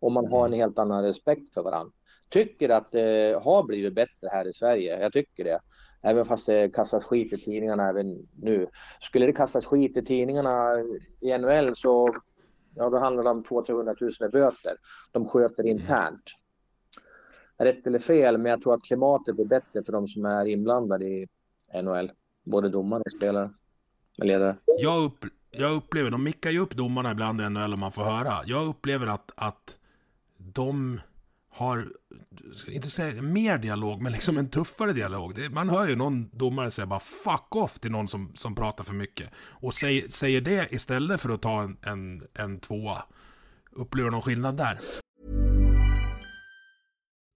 och man har en helt annan respekt för varandra. Tycker att det har blivit bättre här i Sverige, jag tycker det. Även fast det kastas skit i tidningarna även nu. Skulle det kastas skit i tidningarna i NHL så ja, då handlar det om 200 000 i böter. De sköter internt. Rätt eller fel, men jag tror att klimatet blir bättre för de som är inblandade i NHL. Både domare och spelare. Med ledare. Jag, upp, jag upplever, de mickar ju upp domarna ibland i NHL om man får höra. Jag upplever att, att de har, inte säga mer dialog, men liksom en tuffare dialog. Det, man hör ju någon domare säga bara fuck off till någon som, som pratar för mycket. Och säger, säger det istället för att ta en, en, en tvåa. Upplever du någon skillnad där?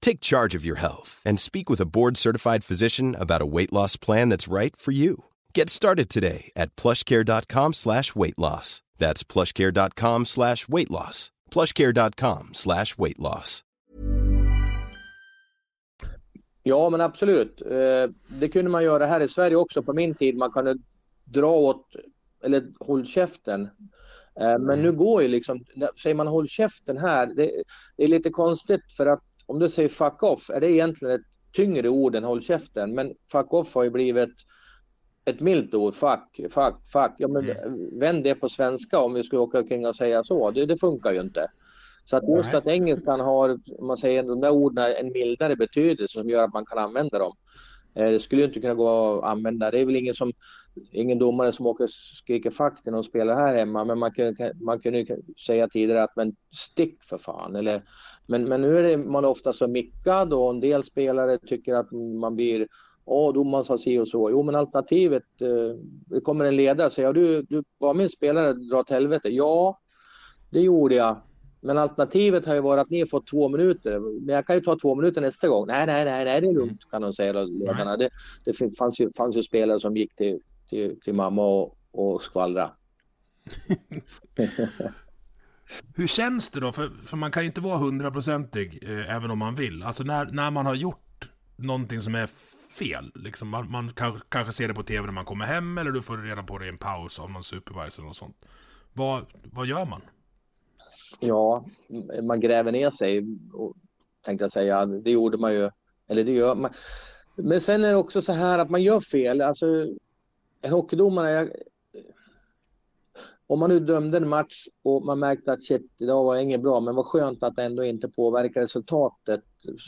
Take charge of your health and speak with a board-certified physician about a weight loss plan that's right for you. Get started today at plushcare.com slash weight loss. That's plushcare.com slash weight loss. plushcare.com slash weight loss. Ja, men absolut. Eh, Det kunde man göra här i Sverige också på min tid. Man kunde dra åt, eller håll käften. Eh, Men nu går ju liksom, säger man håll käften här, det, det är lite konstigt för att om du säger fuck off, är det egentligen ett tyngre ord än håll käften? Men fuck off har ju blivit ett milt ord, fuck, fuck, fuck. Ja, men vänd det på svenska om vi skulle åka omkring och säga så. Det, det funkar ju inte. Så att just att engelskan har, om man säger de där orden, en mildare betydelse som gör att man kan använda dem. Eh, Det skulle ju inte kunna gå att använda. Det är väl ingen, som, ingen domare som åker och skriker fuck till någon spelare här hemma. Men man kunde, man kunde säga tidigare att men stick för fan. Eller, men, men nu är det, man ofta så mickad och en del spelare tycker att man blir Åh, domaren sa si och så. Jo, men alternativet, eh, det kommer en ledare ja, du, du var min spelare, dra åt helvete. Ja, det gjorde jag. Men alternativet har ju varit att ni har fått två minuter. Men jag kan ju ta två minuter nästa gång. Nej, nej, nej, nej det är lugnt kan de säga då, ledarna. Det, det fanns, ju, fanns ju spelare som gick till, till, till mamma och, och skvallra. Hur känns det då? För, för man kan ju inte vara hundraprocentig eh, även om man vill. Alltså när, när man har gjort någonting som är fel. Liksom man, man kanske, kanske ser det på tv när man kommer hem eller du får reda på det i en paus av någon supervisor och sånt. Vad, vad gör man? Ja, man gräver ner sig och, tänkte jag säga. Det gjorde man ju. Eller det gör man. Men sen är det också så här att man gör fel. Alltså en hockeydomare. Jag, om man nu dömde en match och man märkte att shit, idag var inget bra, men vad skönt att det ändå inte påverkar resultatet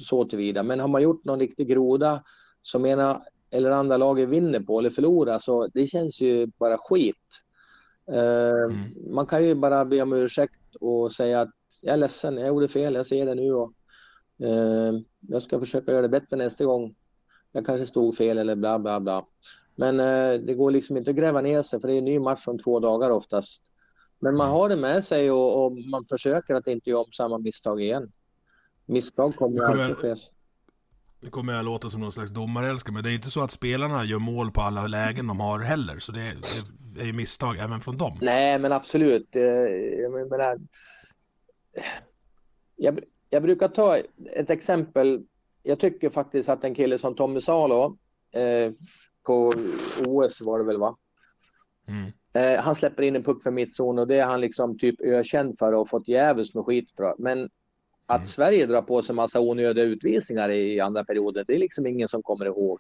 så tillvida. Men har man gjort någon riktig groda som ena eller andra laget vinner på eller förlorar så det känns ju bara skit. Eh, Man kan ju bara be om ursäkt och säga att jag är ledsen, jag gjorde fel, jag ser det nu och eh, jag ska försöka göra det bättre nästa gång. Jag kanske stod fel eller bla bla bla. Men eh, det går liksom inte att gräva ner sig för det är en ny match om två dagar oftast. Men man har det med sig och, och man försöker att inte göra om samma misstag igen. Misstag kommer kommer- alltid ske. Nu kommer jag låta som någon slags domarälskare, men det är inte så att spelarna gör mål på alla lägen de har heller. Så det är, det är ju misstag även från dem. Nej, men absolut. Eh, Jag menar, jag, jag brukar ta ett exempel. Jag tycker faktiskt att en kille som Tommy Salo eh, på OS var det väl va? Mm. Eh, han släpper in en puck för mittzon och det är han liksom typ ökänd för och fått djävulskt med skit för. Men att Sverige drar på sig massa onödiga utvisningar i andra perioden, det är liksom ingen som kommer ihåg.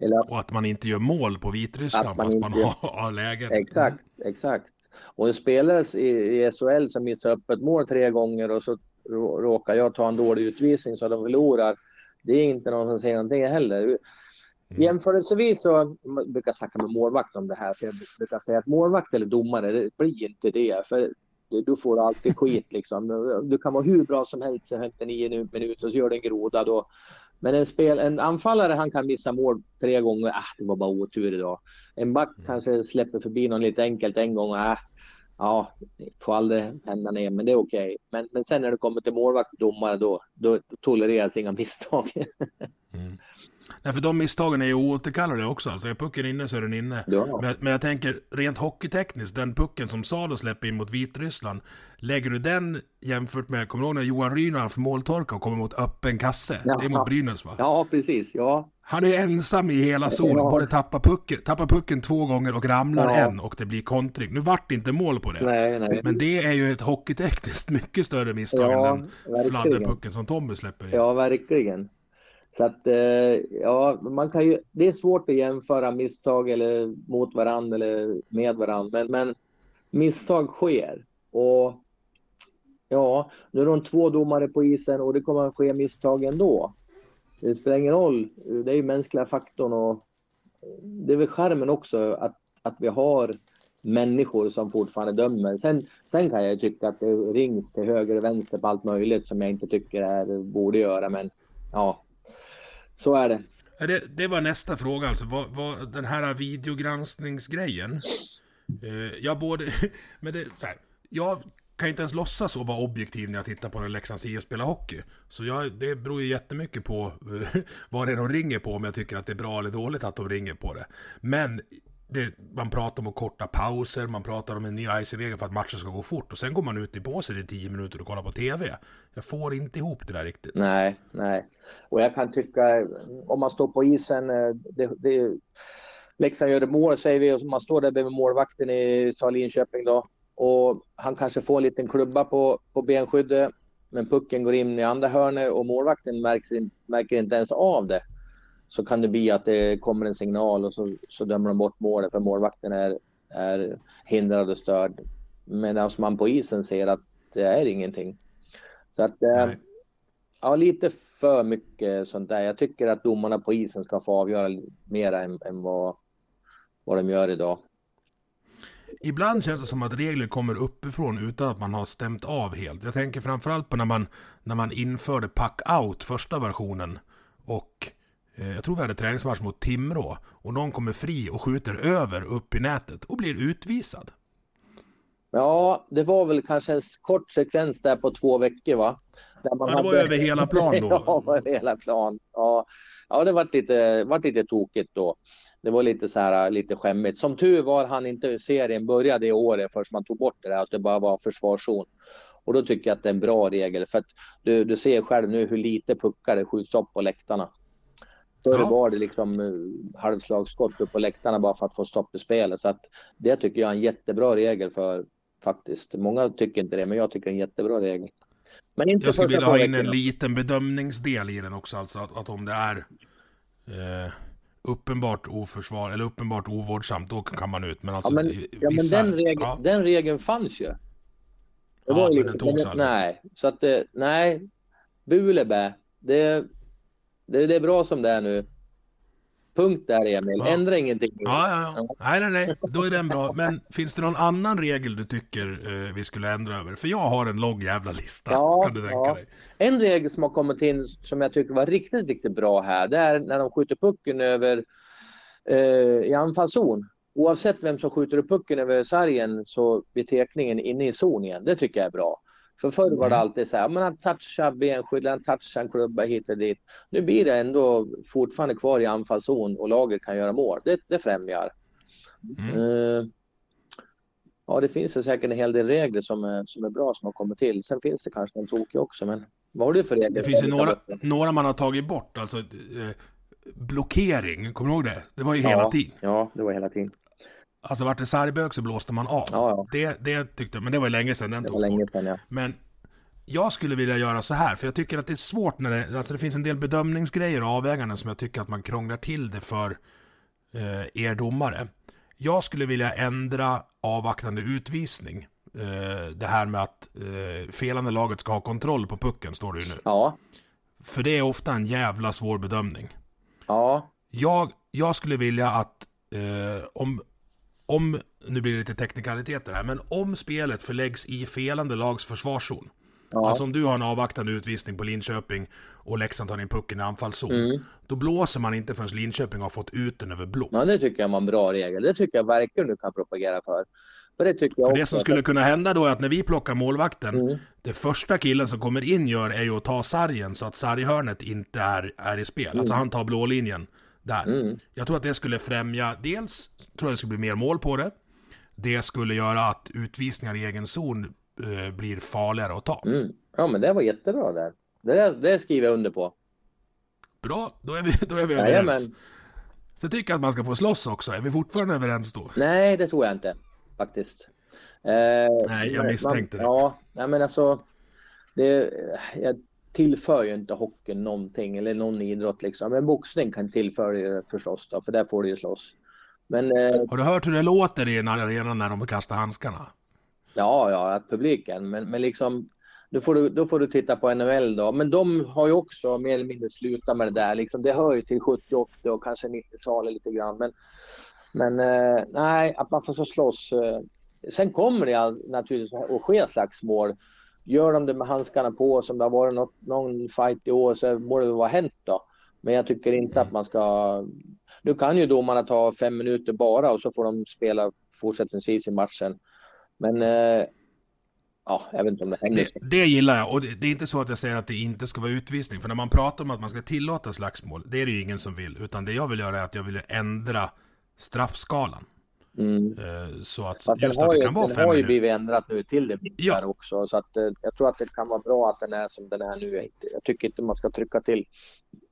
Eller att Och att man inte gör mål på Vitryssland man fast man har, har lägen. Exakt, exakt. Och en spelare i, i SHL som missar upp ett mål tre gånger och så rå- råkar jag ta en dålig utvisning så de förlorar. Det är inte någon som säger någonting heller. Jämförelsevis så jag brukar snacka med målvakt om det här. För jag brukar säga att målvakt eller domare, det blir inte det. För du- får alltid skit liksom. Du kan vara hur bra som helst efter nio minuter och så gör du en groda då. Men en, spel, en anfallare han kan missa mål tre gånger. Ah, det var bara otur idag. En back kanske släpper förbi någon lite enkelt en gång. Ah, ja, får aldrig hända ner, men det är okej. Men, men sen när det kommer till målvakt och domare då, då tolereras inga misstag. Nej, för de misstagen är ju oåterkalleliga också. Alltså är pucken inne så är den inne. Ja. Men, men jag tänker, rent hockeytekniskt, den pucken som Salo släpper in mot Vitryssland. Lägger du den jämfört med, kommer du ihåg när Johan Rynar har måltorka och kommer mot öppen kasse? Ja. Det är mot Brynäs va? Ja, precis. Ja, Han är ensam i hela zonen, Ja. både tappar pucken, tappar pucken två gånger och ramlar Ja. en och det blir kontring. Nu vart det inte mål på det. nej, nej. Men det är ju ett hockeytekniskt mycket större misstag än den fladderpucken som Tommy släpper in. Ja, verkligen. Så att, eh, ja, man kan ju, det är svårt att jämföra misstag eller mot varandra eller med varandra, men, men misstag sker. Och ja, nu är de två domare på isen och det kommer att ske misstag ändå. Det spelar ingen roll, det är ju mänskliga faktorn och det är väl skärmen också att, att vi har människor som fortfarande dömer. Sen, sen kan jag ju tycka att det rings till höger och vänster på allt möjligt som jag inte tycker är, borde göra, men ja, så är det. Det, det var nästa fråga alltså. Vad, vad, den här videogranskningsgrejen. Eh, jag både... Men det, så här, jag kan inte ens låtsas att vara objektiv när jag tittar på när Leksands IF spelar hockey. Så jag, det beror ju jättemycket på eh, vad det är de ringer på, om jag tycker att det är bra eller dåligt att de ringer på det. Men det, man pratar om att korta pauser, man pratar om en ny icing-regel för att matchen ska gå fort. Och sen går man ut i båset i tio minuter och kollar på TV. Jag får inte ihop det där riktigt. Nej, nej. Och jag kan tycka, om man står på isen, eh, det, det, Leksand gör ett mål säger vi, och man står där bredvid målvakten i Stal Linköping då. Och han kanske får en liten klubba på, på benskyddet, men pucken går in i andra hörnet och målvakten märker, märker inte ens av det. Så kan det bli att det kommer en signal och så, så dömer de bort målet för målvakten är, är hindrad och störd. Medan man på isen ser att det är ingenting. Så att eh. Ja, lite för mycket sånt där. Jag tycker att domarna på isen ska få avgöra mer än, än vad, vad de gör idag. Ibland känns det som att regler kommer uppifrån utan att man har stämt av helt. Jag tänker framförallt på när man, när man införde pack-out, första versionen. Och jag tror vi hade träningsmatch mot Timrå. Och någon kommer fri och skjuter över upp i nätet och blir utvisad. Ja, det var väl kanske en kort sekvens där på två veckor va? Där man Ja, det var över hela plan då. ja, över hela plan. Ja, ja det var lite, var lite tokigt då. Det var lite så här lite skämmigt. Som tur var han inte serien började i året först man tog bort det där att det bara var försvarszon. Och då tycker jag att det är en bra regel för att du, du ser själv nu hur lite puckar det skjuts upp på läktarna. Förr Ja. var det liksom uh, halvslagsskott upp på läktarna bara för att få stopp i spelet. Så att det tycker jag är en jättebra regel för faktiskt. Många tycker inte det, men jag tycker det är en jättebra regel. Men inte Jag skulle vilja ha in en liten bedömningsdel i den också. Alltså att, att om det är eh, uppenbart oförsvar eller uppenbart ovårdsamt, då kan man ut. Men alltså Ja, men, ja, men den, regeln, ja. den regeln fanns ju. Det Ja, var ju men liksom- den togs aldrig. Nej, så att det, nej. Bu eller bä. Det, det, det är bra som det är nu. Punkt där Emil. Ja. Ändra ingenting. Ja, ja, ja. Nej, nej, nej. Då är den bra. Men finns det någon annan regel du tycker eh, vi skulle ändra över? För jag har en lång jävla lista. Ja, kan du tänka ja. dig? En regel som har kommit in som jag tycker var riktigt, riktigt bra här. Det är när de skjuter pucken över eh, i anfallszon. Oavsett vem som skjuter upp pucken över sargen så blir tekningen inne i zon igen. Det tycker jag är bra. För förr var det Mm. alltid så här, men han touchar benskydd, han touchar en klubba hit och dit. Nu blir det ändå fortfarande kvar i anfallszon och laget kan göra mål. Det, det främjar. Mm. Eh, ja, det finns ju säkert en hel del regler som är, som är bra som har kommit till. Sen finns det kanske en tokig också, men vad har du för regler? Det finns ju några, några man har tagit bort. Alltså eh, blockering, kommer du ihåg det? Det var ju hela ja, tiden. Ja, det var hela tiden. Alltså vart det sargbök så blåste man av. Ja, ja. Det, det tyckte jag, men det var ju länge sedan den Det togs bort. sedan, ja. Men jag skulle vilja göra så här, för jag tycker att det är svårt när det, alltså det finns en del bedömningsgrejer och avväganden som jag tycker att man krånglar till det för eh, er domare. Jag skulle vilja ändra avvaktande utvisning. Eh, det här med att eh, felande laget ska ha kontroll på pucken, står det ju nu. Ja, För det är ofta en jävla svår bedömning. ja, Jag, jag skulle vilja att eh, om, om, nu blir det lite teknikaliteter här, men om spelet förläggs i felande lags försvarszon. Ja. Alltså om du har en avvaktande utvisning på Linköping och Leksand tar in pucken i anfallszon. Mm. Då blåser man inte förrän Linköping har fått ut den över blå. Ja, det tycker jag var en bra regel. Det tycker jag verkligen du kan propagera för. för det, tycker jag för det som skulle kunna hända då är att när vi plockar målvakten, mm. det första killen som kommer in gör är ju att ta sargen så att sarghörnet inte är, är i spel. Alltså mm. Alltså han tar blålinjen där. Mm. Jag tror att det skulle främja, dels tror jag det skulle bli mer mål på det. Det skulle göra att utvisningar i egen zon eh, blir farligare att ta. Mm. Ja, men det var jättebra där. Det, det skriver jag under på. Bra, då är vi, då är vi överens. Så tycker jag att man ska få slåss också. Är vi fortfarande överens då? Nej, det tror jag inte faktiskt. Eh, nej, jag misstänkte man, det. Ja, nej, men alltså. Det, jag tillför ju inte hockeyn någonting eller någon idrott liksom. Men boxning kan tillföra det förstås då, för där får du ju slåss. Men, eh, Har du hört hur det låter i en arena när de kastar handskarna? Ja, ja, att publiken, men, men liksom då får, du, då får du titta på NHL då. Men de har ju också mer eller mindre slutat med det där. Liksom, det hör ju till 70, 80 och kanske 90-talet lite grann. Men, men eh, nej, att man får så slåss. Eh. Sen kommer det naturligtvis att ske slagsmål. Gör de det med handskarna på som det har varit något, någon fight i år så borde det vara hänt då. Men jag tycker inte att man ska... Nu kan ju domarna ta fem minuter bara och så får de spela fortsättningsvis i matchen. Men eh, ja, jag vet inte om det hänger det, det gillar jag. Och det, det, är inte så att jag säger att det inte ska vara utvisning. För när man pratar om att man ska tillåta slagsmål, det är det ju ingen som vill. Utan det jag vill göra är att jag vill ändra straffskalan. Mm. Eh, så att Fast just att det kan vara fem Den har ju blivit ändrat nu till det ja. också. Så att eh, jag tror att det kan vara bra att den är som den är nu. Jag tycker inte man ska trycka till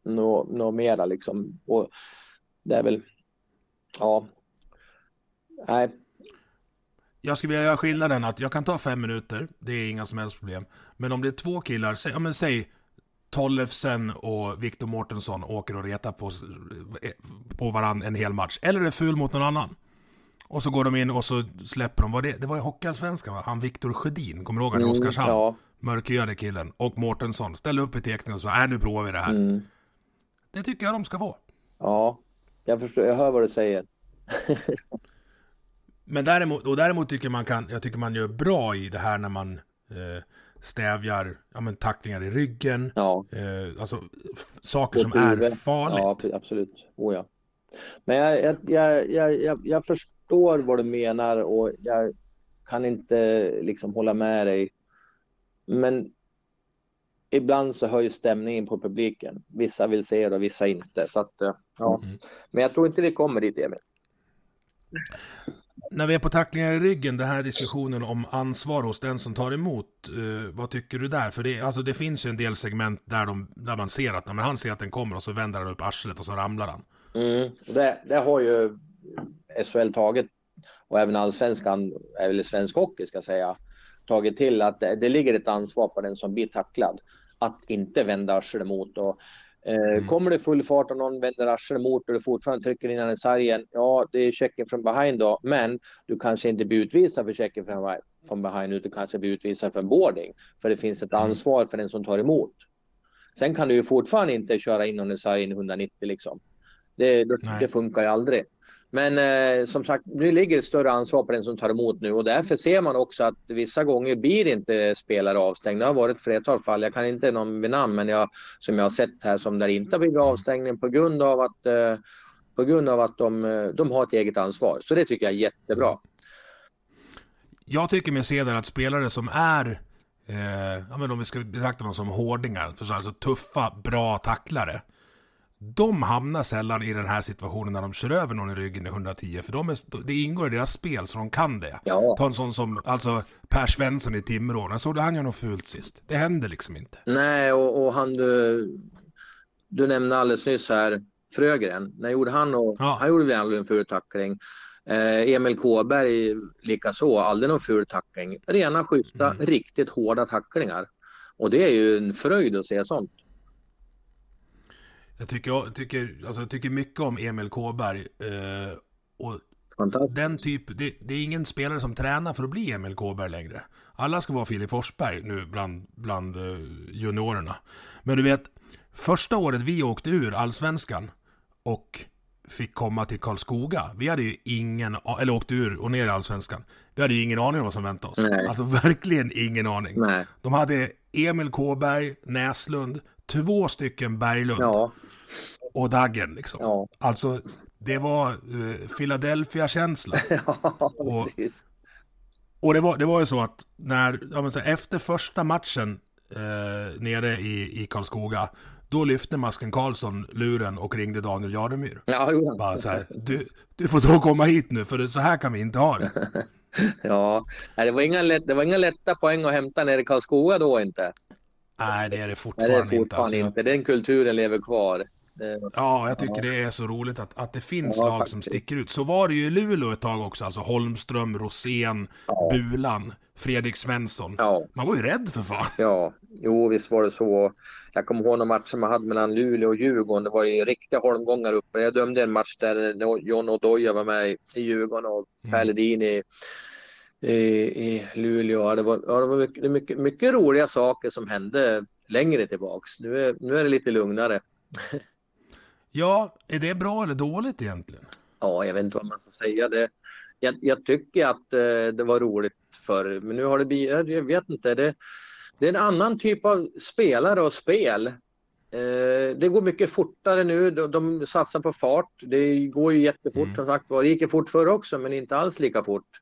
något nå mera liksom. Och det är väl, ja. Nej, jag skulle vilja göra skillnaden att jag kan ta fem minuter, det är inga som helst problem. Men om det är två killar, säg, ja, men säg Tollefsen och Viktor Mårtensson åker och retar på, på varandra en hel match. Eller är ful mot någon annan. Och så går de in och så släpper de, vad det, det var ju Hockeyallsvenskan va? Han Viktor Sjödin, kommer du ihåg han mm, Oskarshamn? Ja. Mörkhyade killen. Och Mårtensson, ställ upp i teckningen och så, äh nu provar vi det här. Mm. Det tycker jag de ska få. Ja, jag förstår, jag hör vad du säger. Men däremot, och däremot tycker man kan, jag tycker man gör bra i det här när man eh, stävjar ja, men, tacklingar i ryggen. Ja. Eh, alltså saker som är farligt. Ja, absolut. Oh, ja. Men jag, jag, jag, jag, jag förstår vad du menar och jag kan inte liksom hålla med dig. Men ibland så höjs stämningen på publiken. Vissa vill se det och vissa inte. Så att, eh, ja. Mm. Men jag tror inte vi kommer dit, Emil när vi är på tacklingar i ryggen, den här diskussionen om ansvar hos den som tar emot. Uh, vad tycker du där? För det, alltså, det finns ju en del segment där, de, där man ser att när han ser att den kommer och så vänder han upp arslet och så ramlar han. Mm, det, det har ju SHL tagit och även allsvenskan, eller svensk hockey ska jag säga, tagit till att det, det ligger ett ansvar på den som blir tacklad att inte vända arslet mot. Och Eh, mm. Kommer det full fart och någon vänder arslet mot och du fortfarande trycker in den i sargen, ja det är checken från behind då, men du kanske inte blir utvisad för checken från, från behind utan kanske blir utvisad för boarding. För det finns ett mm. ansvar för den som tar emot. Sen kan du ju fortfarande inte köra in någon i sargen 190 liksom. Det, det, det funkar ju aldrig. Men eh, som sagt, nu ligger ett större ansvar på den som tar emot nu och därför ser man också att vissa gånger blir inte spelare avstängda. Det har varit flertal fall, jag kan inte någon vid namn, men jag, som jag har sett här som där inte har blivit avstängning på grund av att, eh, på grund av att de, eh, de har ett eget ansvar. Så det tycker jag är jättebra. Jag tycker mig se där att spelare som är Eh, ja, men om vi ska betrakta dem som hårdingar, för så alltså tuffa, bra tacklare de hamnar sällan i den här situationen när de kör över någon i ryggen i 110. För de är, det ingår i deras spel så de kan det. Ja. Ta en sån som alltså Per Svensson i Timrå. Jag såg han göra något fult sist. Det händer liksom inte. Nej, och, och han du, du nämnde alldeles nyss här Frögren. När gjorde han och, ja. Han gjorde väl aldrig en ful tackling. Eh, Emil Kåberg likaså, aldrig någon ful tackling. Rena, schyssta, mm. riktigt hårda tacklingar. Och det är ju en fröjd att se sånt. Jag tycker, tycker, alltså jag tycker mycket om Emil Kåberg. Eh, och den typ, det, det, är ingen spelare som tränar för att bli Emil Kåberg längre. Alla ska vara Filip Forsberg nu bland, bland eh, juniorerna. Men du vet, första året vi åkte ur allsvenskan och fick komma till Karlskoga. Vi hade ju ingen, eller åkte ur och ner i Allsvenskan. Vi hade ju ingen aning om vad som väntade oss. Nej. Alltså verkligen ingen aning. Nej. De hade Emil Kåberg, Näslund, två stycken Berglund. Ja. Och Daggen liksom. Ja. Alltså, det var uh, Philadelphia-känsla. ja, och, och det var, det var ju så att när, ja, så efter första matchen eh, nere i, i Karlskoga, då lyfte Masken Karlsson luren och ringde Daniel Jademyr. Ja, jo. Bara så här, du, du får då komma hit nu för så här kan vi inte ha det. ja, det var, inga lätt, det var inga lätta poäng att hämta nere i Karlskoga då inte. Nej, det är det fortfarande, Nej, det är fortfarande inte. Alltså. Den kulturen lever kvar. Ja, jag tycker ja. det är så roligt att, att det finns ja, lag faktiskt. som sticker ut. Så var det ju i Luleå ett tag också, alltså Holmström, Rosén, ja. Bulan, Fredrik Svensson. Ja. Man var ju rädd för fan. Ja, jo visst var det så. Jag kommer ihåg någon match som man hade mellan Luleå och Djurgården. Det var ju riktiga holmgångar uppe. Jag dömde en match där John Odoja var med i Djurgården och mm. Per Ledin i, i, i Luleå. Det var, ja, det var mycket, mycket, mycket roliga saker som hände längre tillbaks. Nu är, nu är det lite lugnare. Ja, är det bra eller dåligt egentligen? Ja, jag vet inte vad man ska säga. Det, jag, jag tycker att eh, det var roligt förr, men nu har det blivit, jag vet inte, det, det är en annan typ av spelare och spel. Eh, det går mycket fortare nu, de, de satsar på fart. Det går ju jättefort mm. som sagt Det gick fort förr också, men inte alls lika fort.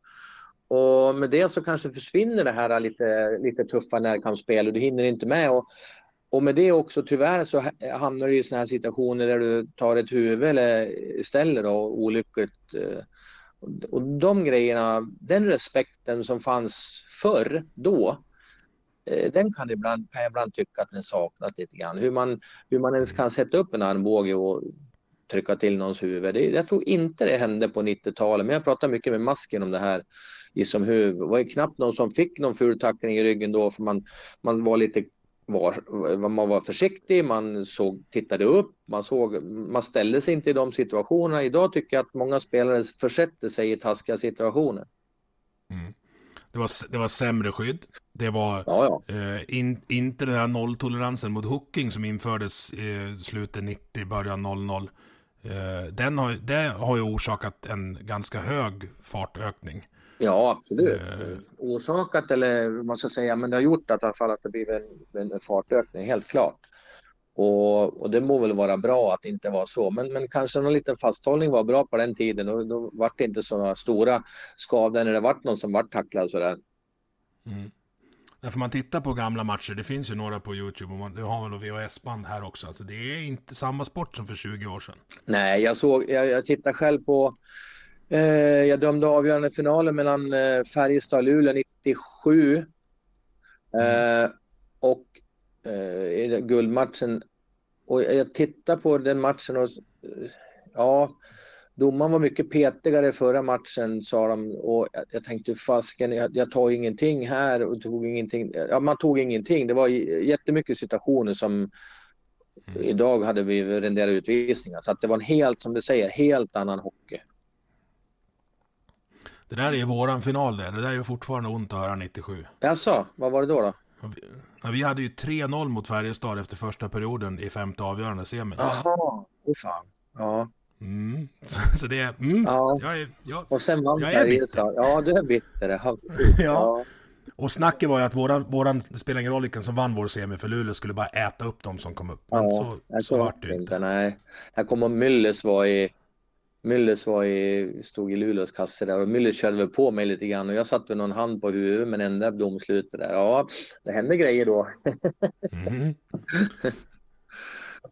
Och med det så kanske försvinner det här lite, lite tuffa närkampsspel och du hinner inte med. Och och med det också tyvärr så hamnar du i sådana här situationer där du tar ett huvud eller ställer då olyckligt. Eh, och de grejerna, den respekten som fanns förr då, eh, den kan, ibland, kan jag ibland tycka att den saknas lite grann. Hur man, hur man ens kan sätta upp en armbåge och trycka till någons huvud. Det, jag tror inte det hände på 90-talet, men jag pratar mycket med masken om det här i som huvud. Det var ju knappt någon som fick någon ful tackling i ryggen då för man, man var lite var, man var försiktig, man såg, tittade upp, man, såg, man ställde sig inte i de situationerna. Idag tycker jag att många spelare försätter sig i taskiga situationer. Mm. Det, var, det var sämre skydd. Det var ja, ja. Eh, in, inte den här nolltoleransen mot hooking som infördes i slutet 90, början 00. Eh, den har, det har ju orsakat en ganska hög fartökning. Ja, absolut. Uh, Orsakat eller vad man ska säga, men det har gjort att, i alla fall att det blivit en, en fartökning, helt klart. Och, och, det må väl vara bra att det inte var så, men, men kanske någon liten fasthållning var bra på den tiden och då var det inte sådana stora skador när det vart någon som vart tacklad sådär. Mm. Därför man tittar på gamla matcher, det finns ju några på Youtube och man, du har väl VHS-band här också, alltså det är inte samma sport som för 20 år sedan. Nej, jag såg, jag, jag tittar själv på Eh, jag dömde avgörande finalen mellan eh, Färjestad och Luleå 97. Mm. och i guldmatchen. Och jag tittar på den matchen och ja, domaren var mycket petigare förra matchen sa de och jag, jag tänkte fasken, jag, jag tar ingenting här och tog ingenting. Ja, man tog ingenting. Det var jättemycket situationer som mm. idag hade vi renderat utvisningar så att det var en helt, som du säger, helt annan hockey. Det där är våran final det. Det där är ju fortfarande ont att höra 97. Jaså, vad var det då? då? Vi, vi hade ju 3-0 mot Färjestad efter första perioden i femte avgörande semin. Jaha, åh fan. Ja. Mm. Så, så det är... Mm, ja. Jag är, jag, och sen vann Färjestad. Ja, du är bitter. ja. ja. Och snacket var ju att våran, våran spelar ingen roll vilken som vann vår semi för Luleå skulle bara äta upp dem som kom upp. Men ja, så, så, så vart det inte. Nej. Jag kommer Myllys var i Müllers var i, stod i Luleås kasse där och Müller körde väl på mig lite grann och jag satte någon hand på huvudet men ändrade domslutet där. Ja, det hände grejer då. mm.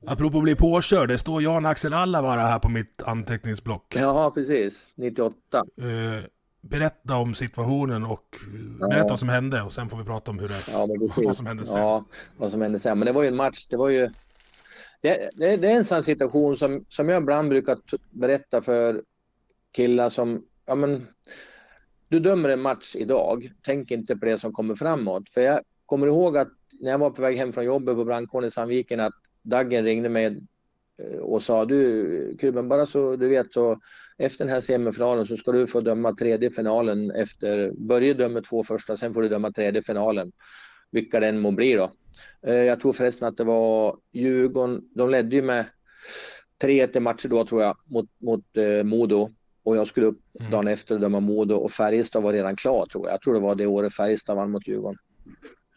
Apropå att bli påkörd, det står Jan Axel Allavara här på mitt anteckningsblock. Ja, precis. 98. Uh, eh, berätta om situationen och ja. berätta vad som hände och sen får vi prata om hur det, ja, vad som hände sen. Ja, vad som hände sen. Men det var ju en match, det var ju det, det, det, är en sån situation som, som jag ibland brukar berätta för killar som, ja men, du dömer en match idag, tänk inte på det som kommer framåt. För jag kommer ihåg att när jag var på väg hem från jobbet på brandkåren i Sandviken att Daggen ringde mig eh, och sa du Kuben, bara så du vet så efter den här semifinalen så ska du få döma tredje finalen efter, Börje dömer två första, sen får du döma tredje finalen. Vilka den må bli då. Eh, jag tror förresten att det var Djurgården, de ledde ju med 3-1 i matcher då tror jag mot, mot eh, Modo. Och jag skulle upp mm. dagen efter och döma Modo och Färjestad var redan klar tror jag. Jag tror det var det året Färjestad vann mot Djurgården.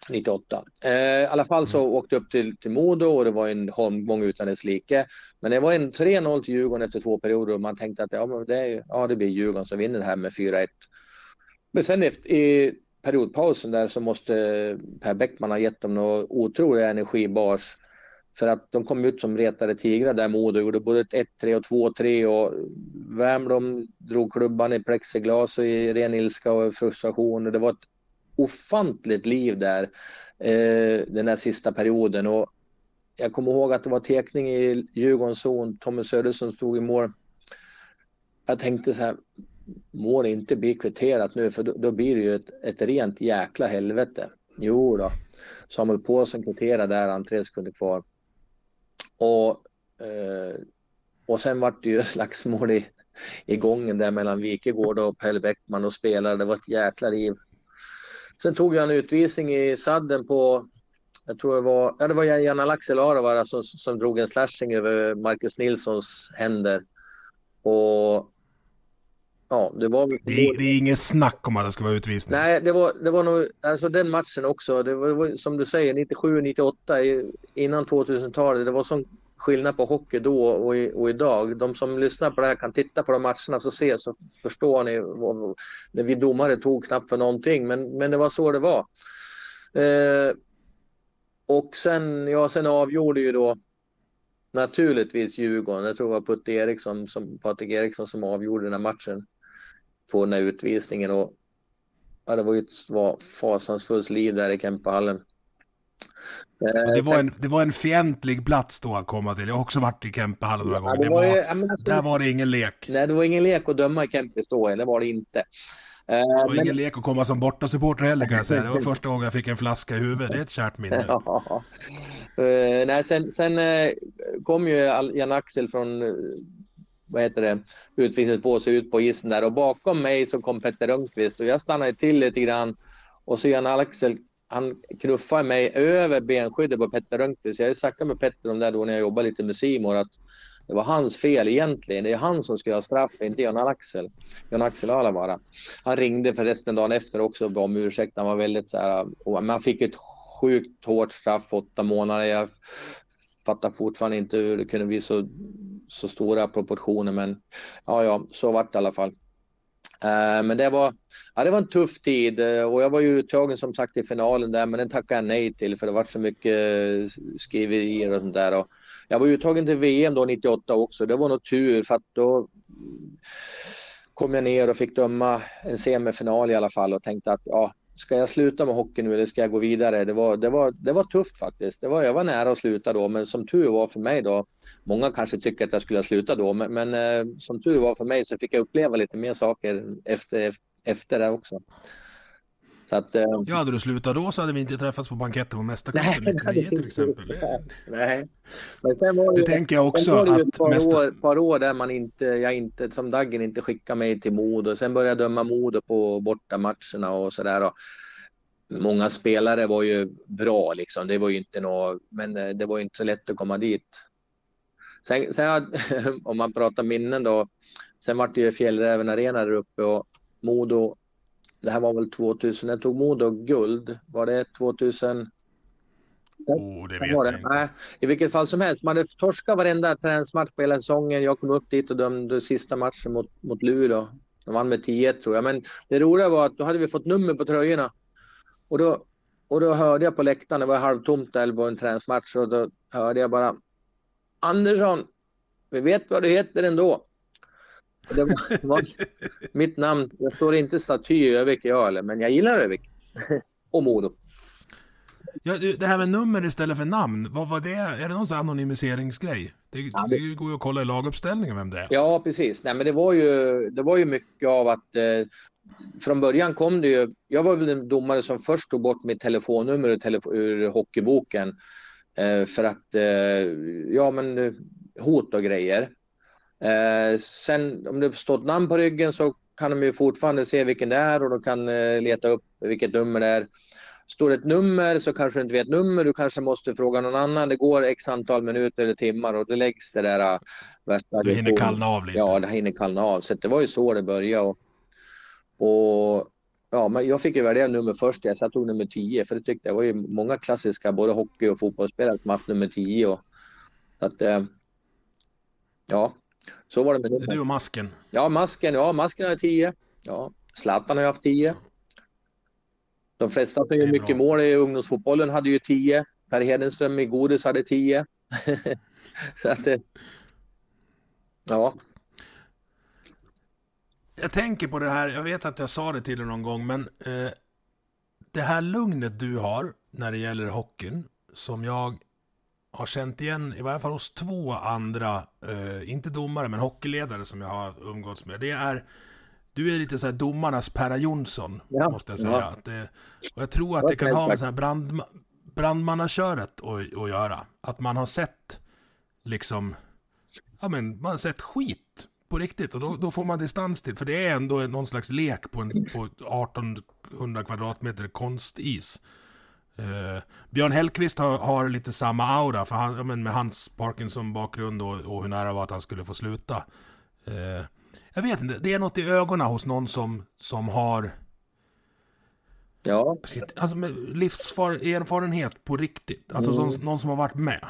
98. Eh, I alla fall så mm. åkte jag upp till, till Modo och det var en omgång utan dess like. Men det var en 3-0 till Djurgården efter två perioder och man tänkte att ja, men det, är, ja, det blir Djurgården som vinner det här med 4-1. Men sen efter, i periodpausen där så måste Per Bäckman ha gett dem några otroliga energibars. För att de kom ut som retade tigrar där Modo gjorde både ett 1-3 och 2-3 och Värmdom drog klubban i plexiglas och i ren ilska och frustration. Och det var ett ofantligt liv där eh, den där sista perioden. Och jag kommer ihåg att det var tekning i Djurgårdens zon. Tommy Söderström stod i mål. Jag tänkte så här, må det inte bli kvitterat nu för då, då, blir det ju ett, ett rent jäkla helvete. Jo då. Samuel Paulsson kvitterade där, han tre sekunder kvar. Och, eh, och sen vart det ju slagsmål i, i gången där mellan Wikegård och Pelle Bäckman och spelare. Det var ett jäkla liv. Sen tog jag en utvisning i sadden på, jag tror det var, ja det var Janne Laxel Aravara som, som drog en slashing över Marcus Nilssons händer. Och ja, det var... Det är, det är inget snack om att det ska vara utvisning. Nej, det var, det var nog, alltså den matchen också, det var, det var som du säger 97, 98, innan 2000-talet, det var sån skillnad på hockey då och, i, och idag. De som lyssnar på det här kan titta på de matcherna så se så förstår ni vad, när vi domare tog knappt för någonting men, men det var så det var. Eh, och sen, ja, sen avgjorde ju då naturligtvis Djurgården. Jag tror det var Putte Eriksson, som, Patrik Eriksson som avgjorde den här matchen på den här utvisningen och ja, det var ju ett fasansfullt liv där i Kempehallen. Eh, det var, en, det var en fientlig plats då att komma till. Jag har också varit i Kempehallen några gånger. Det var, det var, alltså, där var det ingen lek. Nej, det var ingen lek att döma i Kempis då, det var det inte. Det var men... ingen lek att komma som bortasupporter heller kan jag säga. Det var första gången jag fick en flaska i huvudet. Det är ett kärt minne. Ja. Uh, nej, sen, sen uh, kom ju Jan Axel från vad heter det, utvisningsbåset ut på isen där och bakom mig så kom Petter Rönnqvist och jag stannade till lite grann och så Jan Axel han knuffar mig över benskyddet på Petter Rönnqvist. Jag snackade med Petter om det då när jag jobbade lite med Simor att det var hans fel egentligen. Det är han som ska ha straff, inte Jan Axel. Jan Axel Alavara. Han ringde förresten dagen efter också och bad om ursäkt. Han var väldigt så här, man fick ett sjukt hårt straff, åtta månader. Jag fattar fortfarande inte hur det kunde bli så, så stora proportioner, men ja, ja, så vart det i alla fall. Uh, men det var, ja, det var en tuff tid eh, och jag var ju uttagen som sagt i finalen där, men den tackade jag nej till för det var så mycket eh, skriverier och sånt där. Och jag var uttagen till VM då 98 också. Det var nog tur för att då kom jag ner och fick döma en semifinal i alla fall och tänkte att ja, ska jag sluta med hockey nu eller ska jag gå vidare? Det var, det var, det var tufft faktiskt. Det var, jag var nära att sluta då, men som tur var för mig då, många kanske tycker att jag skulle ha slutat då, men, men eh, som tur var för mig så fick jag uppleva lite mer saker efter, efter det också. Så att, eh, ja, hade du slutat då så hade vi inte träffats på banketten på Mästarcupen 99 till exempel. Nej, men sen var det, det tänker jag också. Var det ett par, mäster... år, par år där man inte, jag inte, som Daggen inte skickade mig till Modo. Sen började jag döma Modo på bortamatcherna och sådär. Många spelare var ju bra liksom. Det var ju inte något, men eh, det var ju inte så lätt att komma dit. Sen, sen om man pratar minnen då. Sen vart det ju Fjällräven Arena där uppe och Modo det här var väl 2000, när tog Modo guld? Var det 2000? Oh, det vet jag inte. Nej, I vilket fall som helst, man hade torskat varenda träningsmatch på hela säsongen. Jag kom upp dit och dömde sista matchen mot, mot Luleå. De vann med 10 tror jag. Men det roliga var att då hade vi fått nummer på tröjorna. Och då, och då hörde jag på läktaren, det var halvtomt där på en träningsmatch, och då hörde jag bara Andersson, vi vet vad du heter ändå. Det var, var mitt namn. Jag står inte staty i Övik jag eller, men jag gillar Övik. och Modo. Ja, det här med nummer istället för namn, vad var det? Är det någon sån anonymiseringsgrej? Det, ja, det... det går ju att kolla i laguppställningen vem det är. Ja, precis. Nej, men det var ju, det var ju mycket av att eh, från början kom det ju, jag var väl den domare som först tog bort mitt telefonnummer ur, telefo ur hockeyboken. Eh, för att, eh, ja men eh, hot och grejer. Eh, sen om det står ett namn på ryggen så kan de ju fortfarande se vilken det är och de kan eh, leta upp vilket nummer det är. står det ett nummer så kanske du inte vet nummer, du kanske måste fråga någon annan. Det går x antal minuter eller timmar och det läggs det där äh, värsta... Du hinner kallna av lite. Ja, det hinner kallna av. Så det var ju så det började. Och, och ja, men jag fick ju välja nummer först, så jag tog nummer 10 för det tyckte jag var ju många klassiska, både hockey och fotbollsspelare som haft nummer 10. Och, att, äh, ja, så var det med det. Du och masken? Ja, masken, ja, masken har 10. Ja, Zlatan har ju haft 10. De flesta som gör mycket bra. mål i ungdomsfotbollen hade ju 10. Per Hedenström i Godis hade 10. så att det... Ja. Jag tänker på det här, jag vet att jag sa det till dig någon gång, men eh, det här lugnet du har när det gäller hockeyn, som jag har känt igen, i varje fall hos två andra, eh, inte domare, men hockeyledare som jag har umgåtts med. Det är, du är lite så här domarnas Perra Jonsson, ja. måste jag säga. Ja. Det, och jag tror att det kan ha med så här brand, brandmannaköret att, att göra. Att man har sett, liksom, ja men, man har sett skit på riktigt. Och då, då får man distans till, för det är ändå någon slags lek på, en, på 1800 kvadratmeter konstis. Uh, Björn Hellkvist har, har, lite samma aura, för han, men med hans Parkinson-bakgrund och, och, hur nära var att han skulle få sluta. Uh, jag vet inte, det är något i ögonen hos någon som, som har Ja. Alltså med livserfarenhet på riktigt. Alltså mm. någon, någon som har varit med.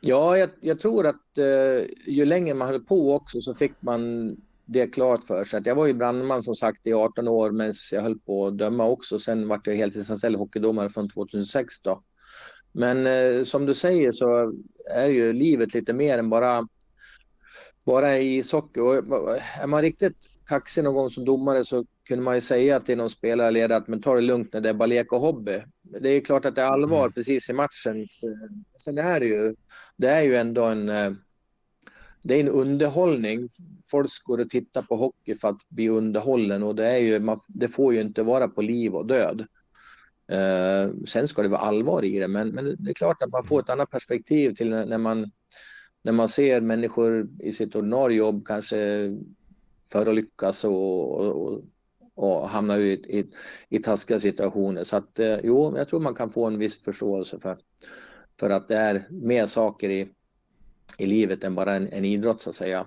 Ja, jag, jag tror att eh, ju längre man höll på också så fick man det klart för sig. Jag var ju brandman som sagt i 18 år medan jag höll på att döma också. Sen vart jag heltidsanställd hockeydomare från 2006 då. Men eh, som du säger så är ju livet lite mer än bara, bara ishockey. Och är man riktigt kaxig någon gång som domare så kunde man ju säga till någon spelare eller ledare att men ta det lugnt när det är bara lek och hobby. Det är klart att det är allvar mm. precis i matchen. Sen är det ju, det är ju ändå en eh, det är en underhållning. Folk går och tittar på hockey för att bli underhållen och det, är ju, det får ju inte vara på liv och död. Eh, sen ska det vara allvar i det, men, men det är klart att man får ett annat perspektiv till när man, när man ser människor i sitt ordinarie jobb kanske förolyckas och, och, och, och hamna i, i, i taskiga situationer. Så att eh, jo, jag tror man kan få en viss förståelse för, för att det är mer saker i, i livet än bara en, en idrott så att säga.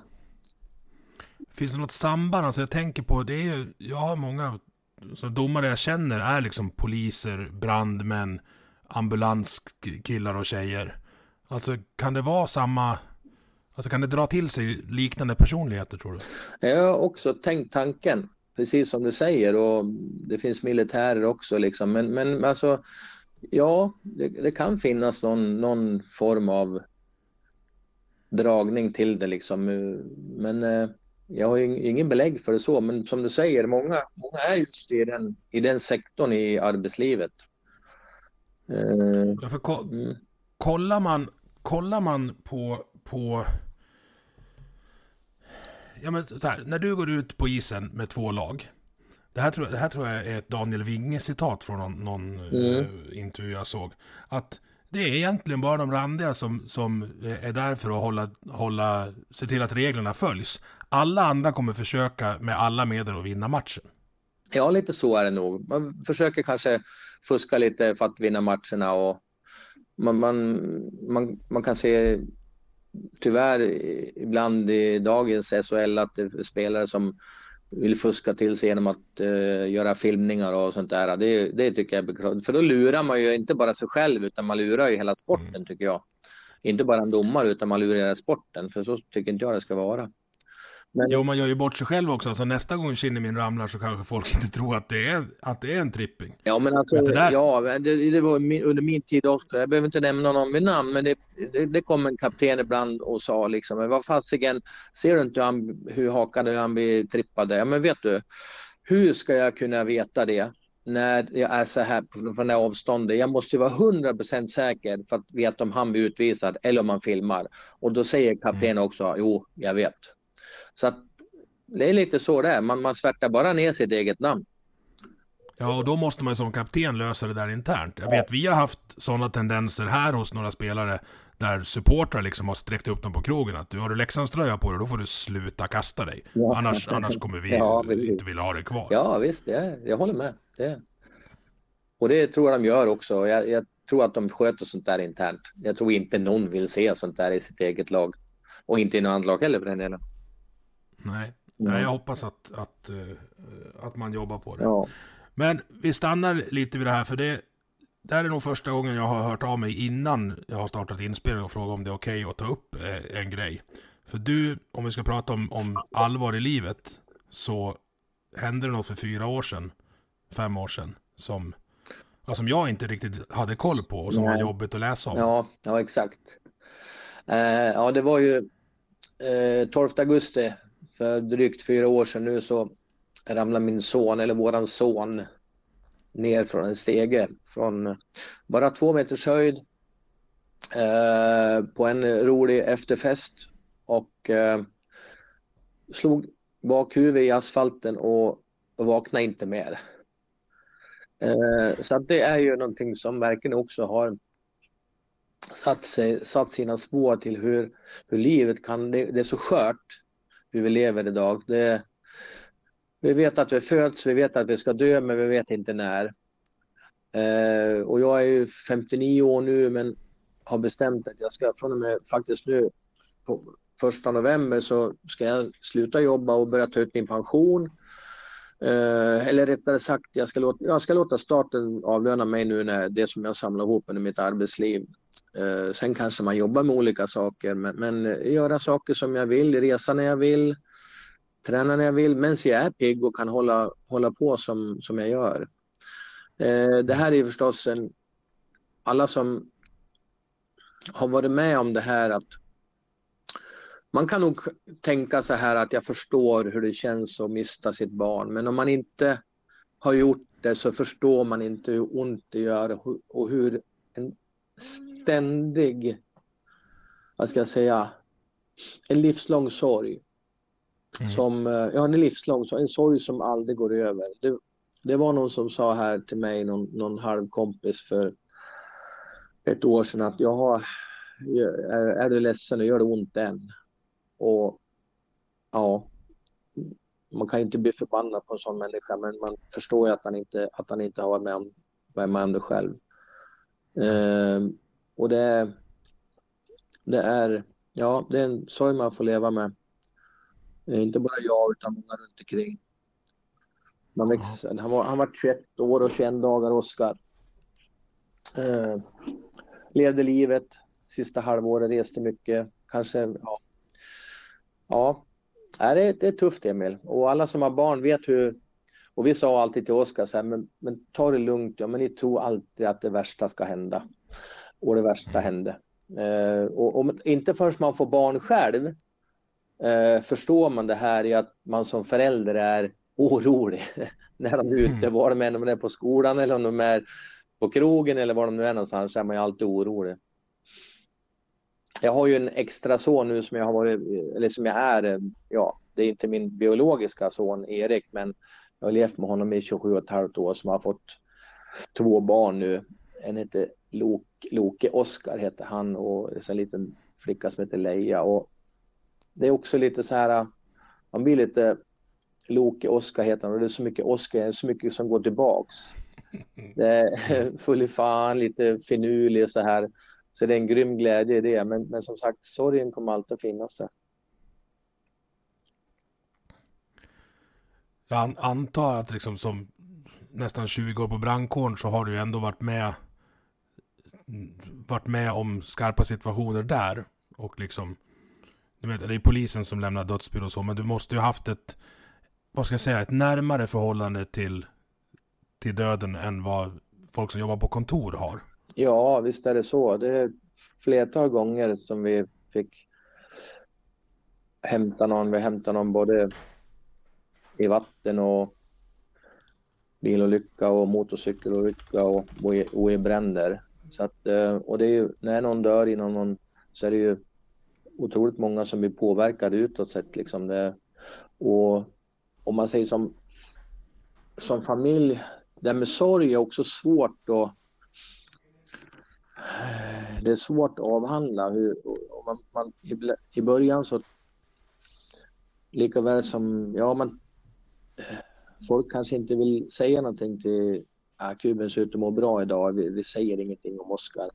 Finns det något samband? Alltså jag tänker på, det är ju, jag har många så domare jag känner är liksom poliser, brandmän, ambulanskillar och tjejer. Alltså kan det vara samma, alltså kan det dra till sig liknande personligheter tror du? Jag har också tänkt tanken, precis som du säger och det finns militärer också liksom. Men, men alltså, ja, det, det kan finnas någon, någon form av dragning till det liksom. Men eh, jag har ingen belägg för det så, men som du säger, många, många är just i den, i den sektorn i arbetslivet. Eh, ja, för ko mm. kollar, man, kollar man på, på ja, men så här, när du går ut på isen med två lag. Det här tror, det här tror jag är ett Daniel Winge-citat från någon, någon mm. uh, intervju jag såg. Att det är egentligen bara de randiga som, som eh, är där för att hålla, hålla, se till att reglerna följs. Alla andra kommer försöka med alla medel att vinna matchen. Ja, lite så är det nog. Man försöker kanske fuska lite för att vinna matcherna och man, man, man, man kan se tyvärr ibland i dagens SHL att det är spelare som vill fuska till sig genom att uh, göra filmningar och sånt där. Det, det tycker jag är beklagligt. För då lurar man ju inte bara sig själv utan man lurar ju hela sporten mm. tycker jag. Inte bara en domare utan man lurar hela sporten. För så tycker inte jag det ska vara. Men... Jo, man gör ju bort sig själv också. Alltså, nästa gång Kinnemin ramlar så kanske folk inte tror att det är, att det är en tripping. Ja, men alltså, det ja, det, det, var min, under min tid också. Jag behöver inte nämna någon vid namn, men det, det, det kom en kapten ibland och sa liksom, men vad fasiken, ser du inte hur, han, hur hakade han blir trippade? Ja, men vet du, hur ska jag kunna veta det? när jag är så här från det här avståndet. Jag måste vara 100% säker för att veta om han blir utvisad eller om han filmar. Och då säger kaptenen mm. också, jo, jag vet. Så att det är lite så det är. Man, man svärtar bara ner sitt eget namn. Ja, och då måste man som kapten lösa det där internt. Jag vet, vi har haft sådana tendenser här hos några spelare där supportrar liksom har sträckt upp dem på krogen att du har du Leksandströja på dig, då får du sluta kasta dig. Ja. Annars, annars kommer vi ja, inte vilja ha dig kvar. Ja, visst, jag, jag håller med. Det. och det tror jag de gör också. Jag, jag, tror att de sköter sånt där internt. Jag tror inte någon vill se sånt där i sitt eget lag. Och inte i något annat lag heller för den delen. Nej, Nej jag hoppas att, att, uh, att man jobbar på det. Ja. Men vi stannar lite vid det här, för det, det här är nog första gången jag har hört av mig innan jag har startat inspelning och frågat om det är okej okay att ta upp eh, en grej. För du, om vi ska prata om, om allvar i livet, så hände det något för fyra år sedan, fem år sedan, som, ja, som jag inte riktigt hade koll på och som Nej. var jobbigt att läsa om. Ja, ja exakt. Eh, ja, det var ju eh, 12 augusti för drygt fyra år sedan nu så ramlade min son, eller våran son, ner från en stege från bara två meters höjd eh, på en rolig efterfest och eh, slog bakhuvudet i asfalten och vaknade inte mer. Eh, så att det är ju någonting som verkligen också har satt, sig, satt sina spår till hur, hur livet kan, det, det är så skört hur vi lever idag. Det, vi vet att vi föds, vi vet att vi ska dö, men vi vet inte när. Eh, och jag är ju 59 år nu, men har bestämt att jag ska från och med faktiskt nu på första november så ska jag sluta jobba och börja ta ut min pension. Eh, eller rättare sagt, jag ska, låta, jag ska låta staten avlöna mig nu när det som jag samlar ihop under mitt arbetsliv. Eh, sen kanske man jobbar med olika saker, men, men eh, göra saker som jag vill, resa när jag vill, träna när jag vill, medan jag är pigg och kan hålla, hålla på som, som jag gör. Eh, det här är förstås en... Alla som har varit med om det här att man kan nog tänka så här att jag förstår hur det känns att mista sitt barn, men om man inte har gjort det så förstår man inte hur ont det gör och hur en ständig, vad ska jag säga, en livslång sorg. Mm. Som, eh, ja, en livslång sorg, en sorg som aldrig går över. Det, det var någon som sa här till mig, någon, någon halvkompis för ett år sedan att jag har, är, är du ledsen och gör det ont än? Och ja, man kan ju inte bli förbannad på en sån människa men man förstår ju att han inte, att han inte har varit med om, varit med om det själv. Eh, och det, det är, ja, det är en sorg man får leva med. Eh, inte bara jag utan många runt omkring. Man växer, han, var, han var 21 år och 21 dagar, Oskar. Eh, levde livet, sista halvåret reste mycket. Kanske, ja. Ja, det är, det är tufft Emil. Och alla som har barn vet hur, och vi sa alltid till Oskar så här, men, men ta det lugnt, ja men ni tror alltid att det värsta ska hända. Och det värsta hände. Eh, och, och, inte förrän man får barn själv eh, förstår man det här i att man som förälder är orolig när de är ute, mm. var de än är på skolan eller om de är på krogen eller var de nu är någonstans så är man ju alltid orolig. Jag har ju en extra son nu som jag har varit, eller som jag är, ja, det är inte min biologiska son Erik, men jag har levt med honom i 27 och ett halvt år som har fått två barn nu. En heter Loke, Loke Oskar heter han och en liten flicka som heter Leia och det är också lite så här, man blir lite Loke Oskar heter han och det är så mycket Oskar, så mycket som går tillbaks. Det är full fan, lite finurlig så här. Så det är en grym glädje i det. Men, men som sagt, sorgen kommer alltid att finnas där. Jag antar att liksom som nästan 20 år på brandkåren så har du ändå varit med varit med om skarpa situationer där. Och liksom, du vet, det är polisen som lämnar dödsbud och så, men du måste ju haft ett vad ska jag säga, ett närmare förhållande till, till döden än vad folk som jobbar på kontor har. Ja, visst är det så. Det är flertal gånger som vi fick hämta någon. Vi hämtade någon både i vatten och bilolycka och motorcykelolycka och, och, i, och i bränder. Så att, eh, och det är ju, när någon dör inom någon så är det ju otroligt många som blir påverkade utåt sett liksom. Det, och om man säger som, som familj, det med sorg är också svårt att det är svårt att avhandla. Hur, man, man, i, I början så lika väl som, ja man folk kanske inte vill säga någonting till, ja, kuben ser ut att må bra idag, vi, vi säger ingenting om Oskar.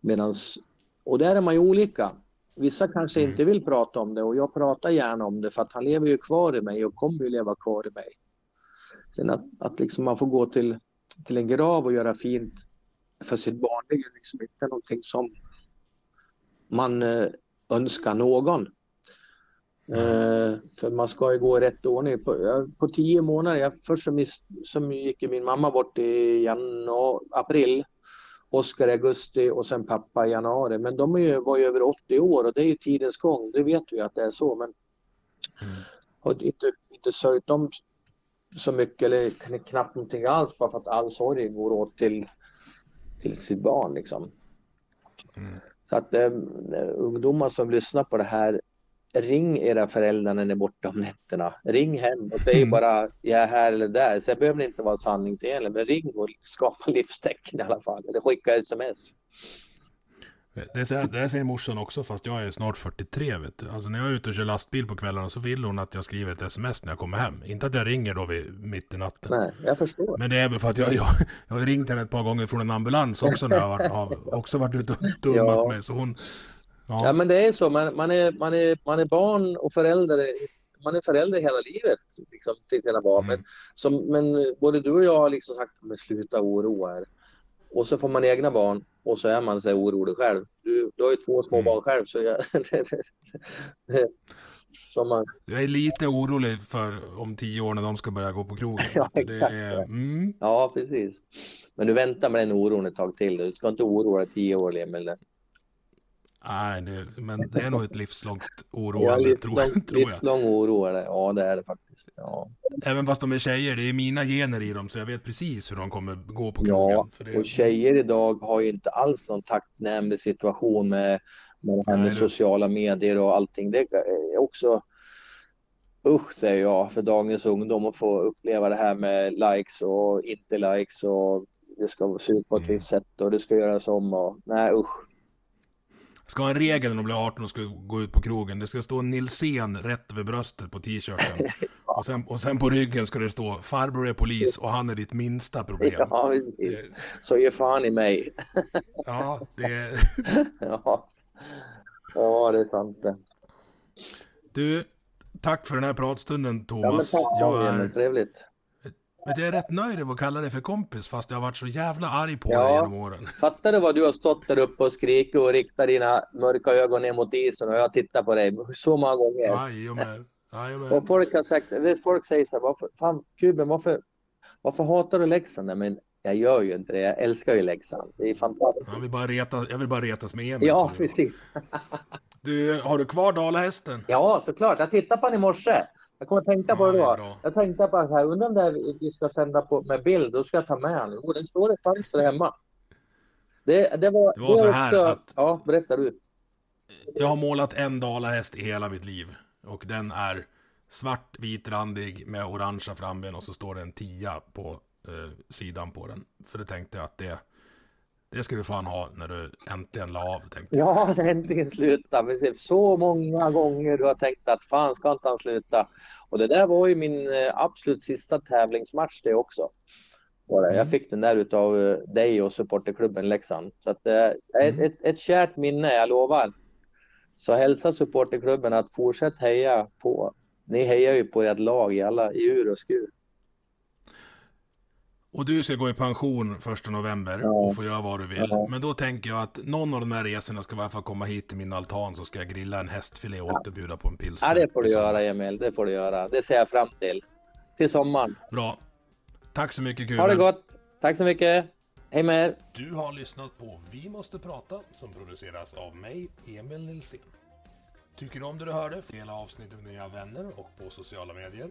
Medans, och där är man ju olika. Vissa kanske Mm. inte vill prata om det och jag pratar gärna om det för att han lever ju kvar i mig och kommer ju leva kvar i mig. Sen att, att liksom man får gå till, till en grav och göra fint för sitt barn, det är ju liksom inte någonting som man eh, önskar någon. Eh, för man ska ju gå i rätt ordning. På, på tio månader, jag, först så, miss, så gick min mamma bort i januari, april, Oskar i augusti och sen pappa i januari. Men de är ju, var ju över 80 år och det är ju tidens gång, det vet vi att det är så. Men har inte, inte sörjt dem så mycket eller kn- knappt någonting alls bara för att all sorg går åt till, till sitt barn liksom. Så att eh, ungdomar som lyssnar på det här, ring era föräldrar när ni är borta om nätterna. Ring hem och säg bara jag är här eller där. Sen behöver det inte vara sanningsenligt, men ring och skapa livstecken i alla fall. Eller skicka sms. Det säger, det säger morsan också, fast jag är snart 43 vet du. Alltså när jag är ute och kör lastbil på kvällarna så vill hon att jag skriver ett sms när jag kommer hem. Inte att jag ringer då vid mitt i natten. Nej, jag förstår. Men det är väl för att jag, jag, jag har ringt henne ett par gånger från en ambulans också när jag har, har också varit ute och dummat Ja. mig. Så hon... Ja, Ja, men det är så. Man, man, är, man, är, man är barn och förälder. Man är förälder hela livet liksom, till sina barn. Men, som, men både du och jag har liksom sagt men sluta oroa er. Och så får man egna barn och så är man så här orolig själv. Du, du har ju två små barn själv så jag... som man, jag är lite orolig för om tio år när de ska börja gå på krogen. Ja, är, mm, ja, precis. Men du väntar med den oron ett tag till. Du ska inte oroa dig tio år, Emil. Nej, det, men det är nog ett livslångt Ja, oroande, tror, livslång, tror jag. livslång oro är det. Ja, det är det faktiskt. Ja. Även fast de är tjejer, det är mina gener i dem, så jag vet precis hur de kommer gå på krogen. Ja, det, och tjejer idag har ju inte alls någon tacknämlig situation med, med Nej, med det- sociala medier och allting. Det är också usch säger jag för dagens ungdom att få uppleva det här med likes och inte likes och det ska se ut på ett Mm. visst sätt och det ska göras om och nej usch. Ska ha en regel när de blir 18 och ska gå ut på krogen. Det ska stå Nilsén rätt över bröstet på t-shirten. och, sen, och sen på ryggen ska det stå farbror är polis och han är ditt minsta problem. Ja, precis. så ge fan i mig. Ja, det är... ja. ja, det är sant det. Du, tack för den här pratstunden Ja, men Thomas. tack jag, är, trevligt. Men jag är rätt nöjd över att kalla dig för kompis fast jag har varit så jävla arg på Ja. dig genom åren. Fattar du vad du har stått där uppe och skrikit och riktat dina mörka ögon ner mot isen och jag har tittat på dig så många gånger. Jajamän. Jajamän. Och folk har sagt, folk säger så här, varför, fan Kuben, varför, varför hatar du Leksand? Men jag gör ju inte det, jag älskar ju Leksand. Det är fantastiskt. Jag vill bara, reta, jag vill bara retas med Emil. Ja, precis. Du, har du kvar Dalahästen? Ja, såklart. Jag tittade på den i morse. Jag kommer att tänka på det då. Jag tänkte på att här, undrar om det här vi ska sända på med bild, då ska jag ta med den. Jo, den står i fönstret hemma. Det, det var, Det var så här också, att- Ja, berätta du. Jag har målat en dalahäst i hela mitt liv. Och den är svart, vitrandig med orangea framben och så står det en tia på eh, sidan på den. För det tänkte jag att det, det ska du fan ha när du äntligen la av. Tänkte. Ja, äntligen. Men se, så många gånger du har tänkt att fan ska inte han sluta? Och det där var ju min eh, absolut sista tävlingsmatch det också. Jag fick den där utav eh, dig och supporterklubben Leksand. Så att, eh, ett, ett, ett kärt minne, jag lovar. Så hälsa supporterklubben att fortsätt heja på. Ni hejar ju på ert lag i alla i ur och skur. Och du ska gå i pension första november Ja. och få göra vad du vill. Ja. Men då tänker jag att någon av de här resorna ska i alla fall komma hit till min altan så ska jag grilla en hästfilé och återbjuda på en pilsner. Ja, det får du göra Emil. Det får du göra. Det ser jag fram till. Till sommaren. Bra. Tack så mycket Ha det Kuben. gott. Tack så mycket. Hej med er. Du har lyssnat på Vi måste prata som produceras av mig, Emil Nilsson. Tycker du om det du hörde? Dela avsnittet med dina vänner och på sociala medier.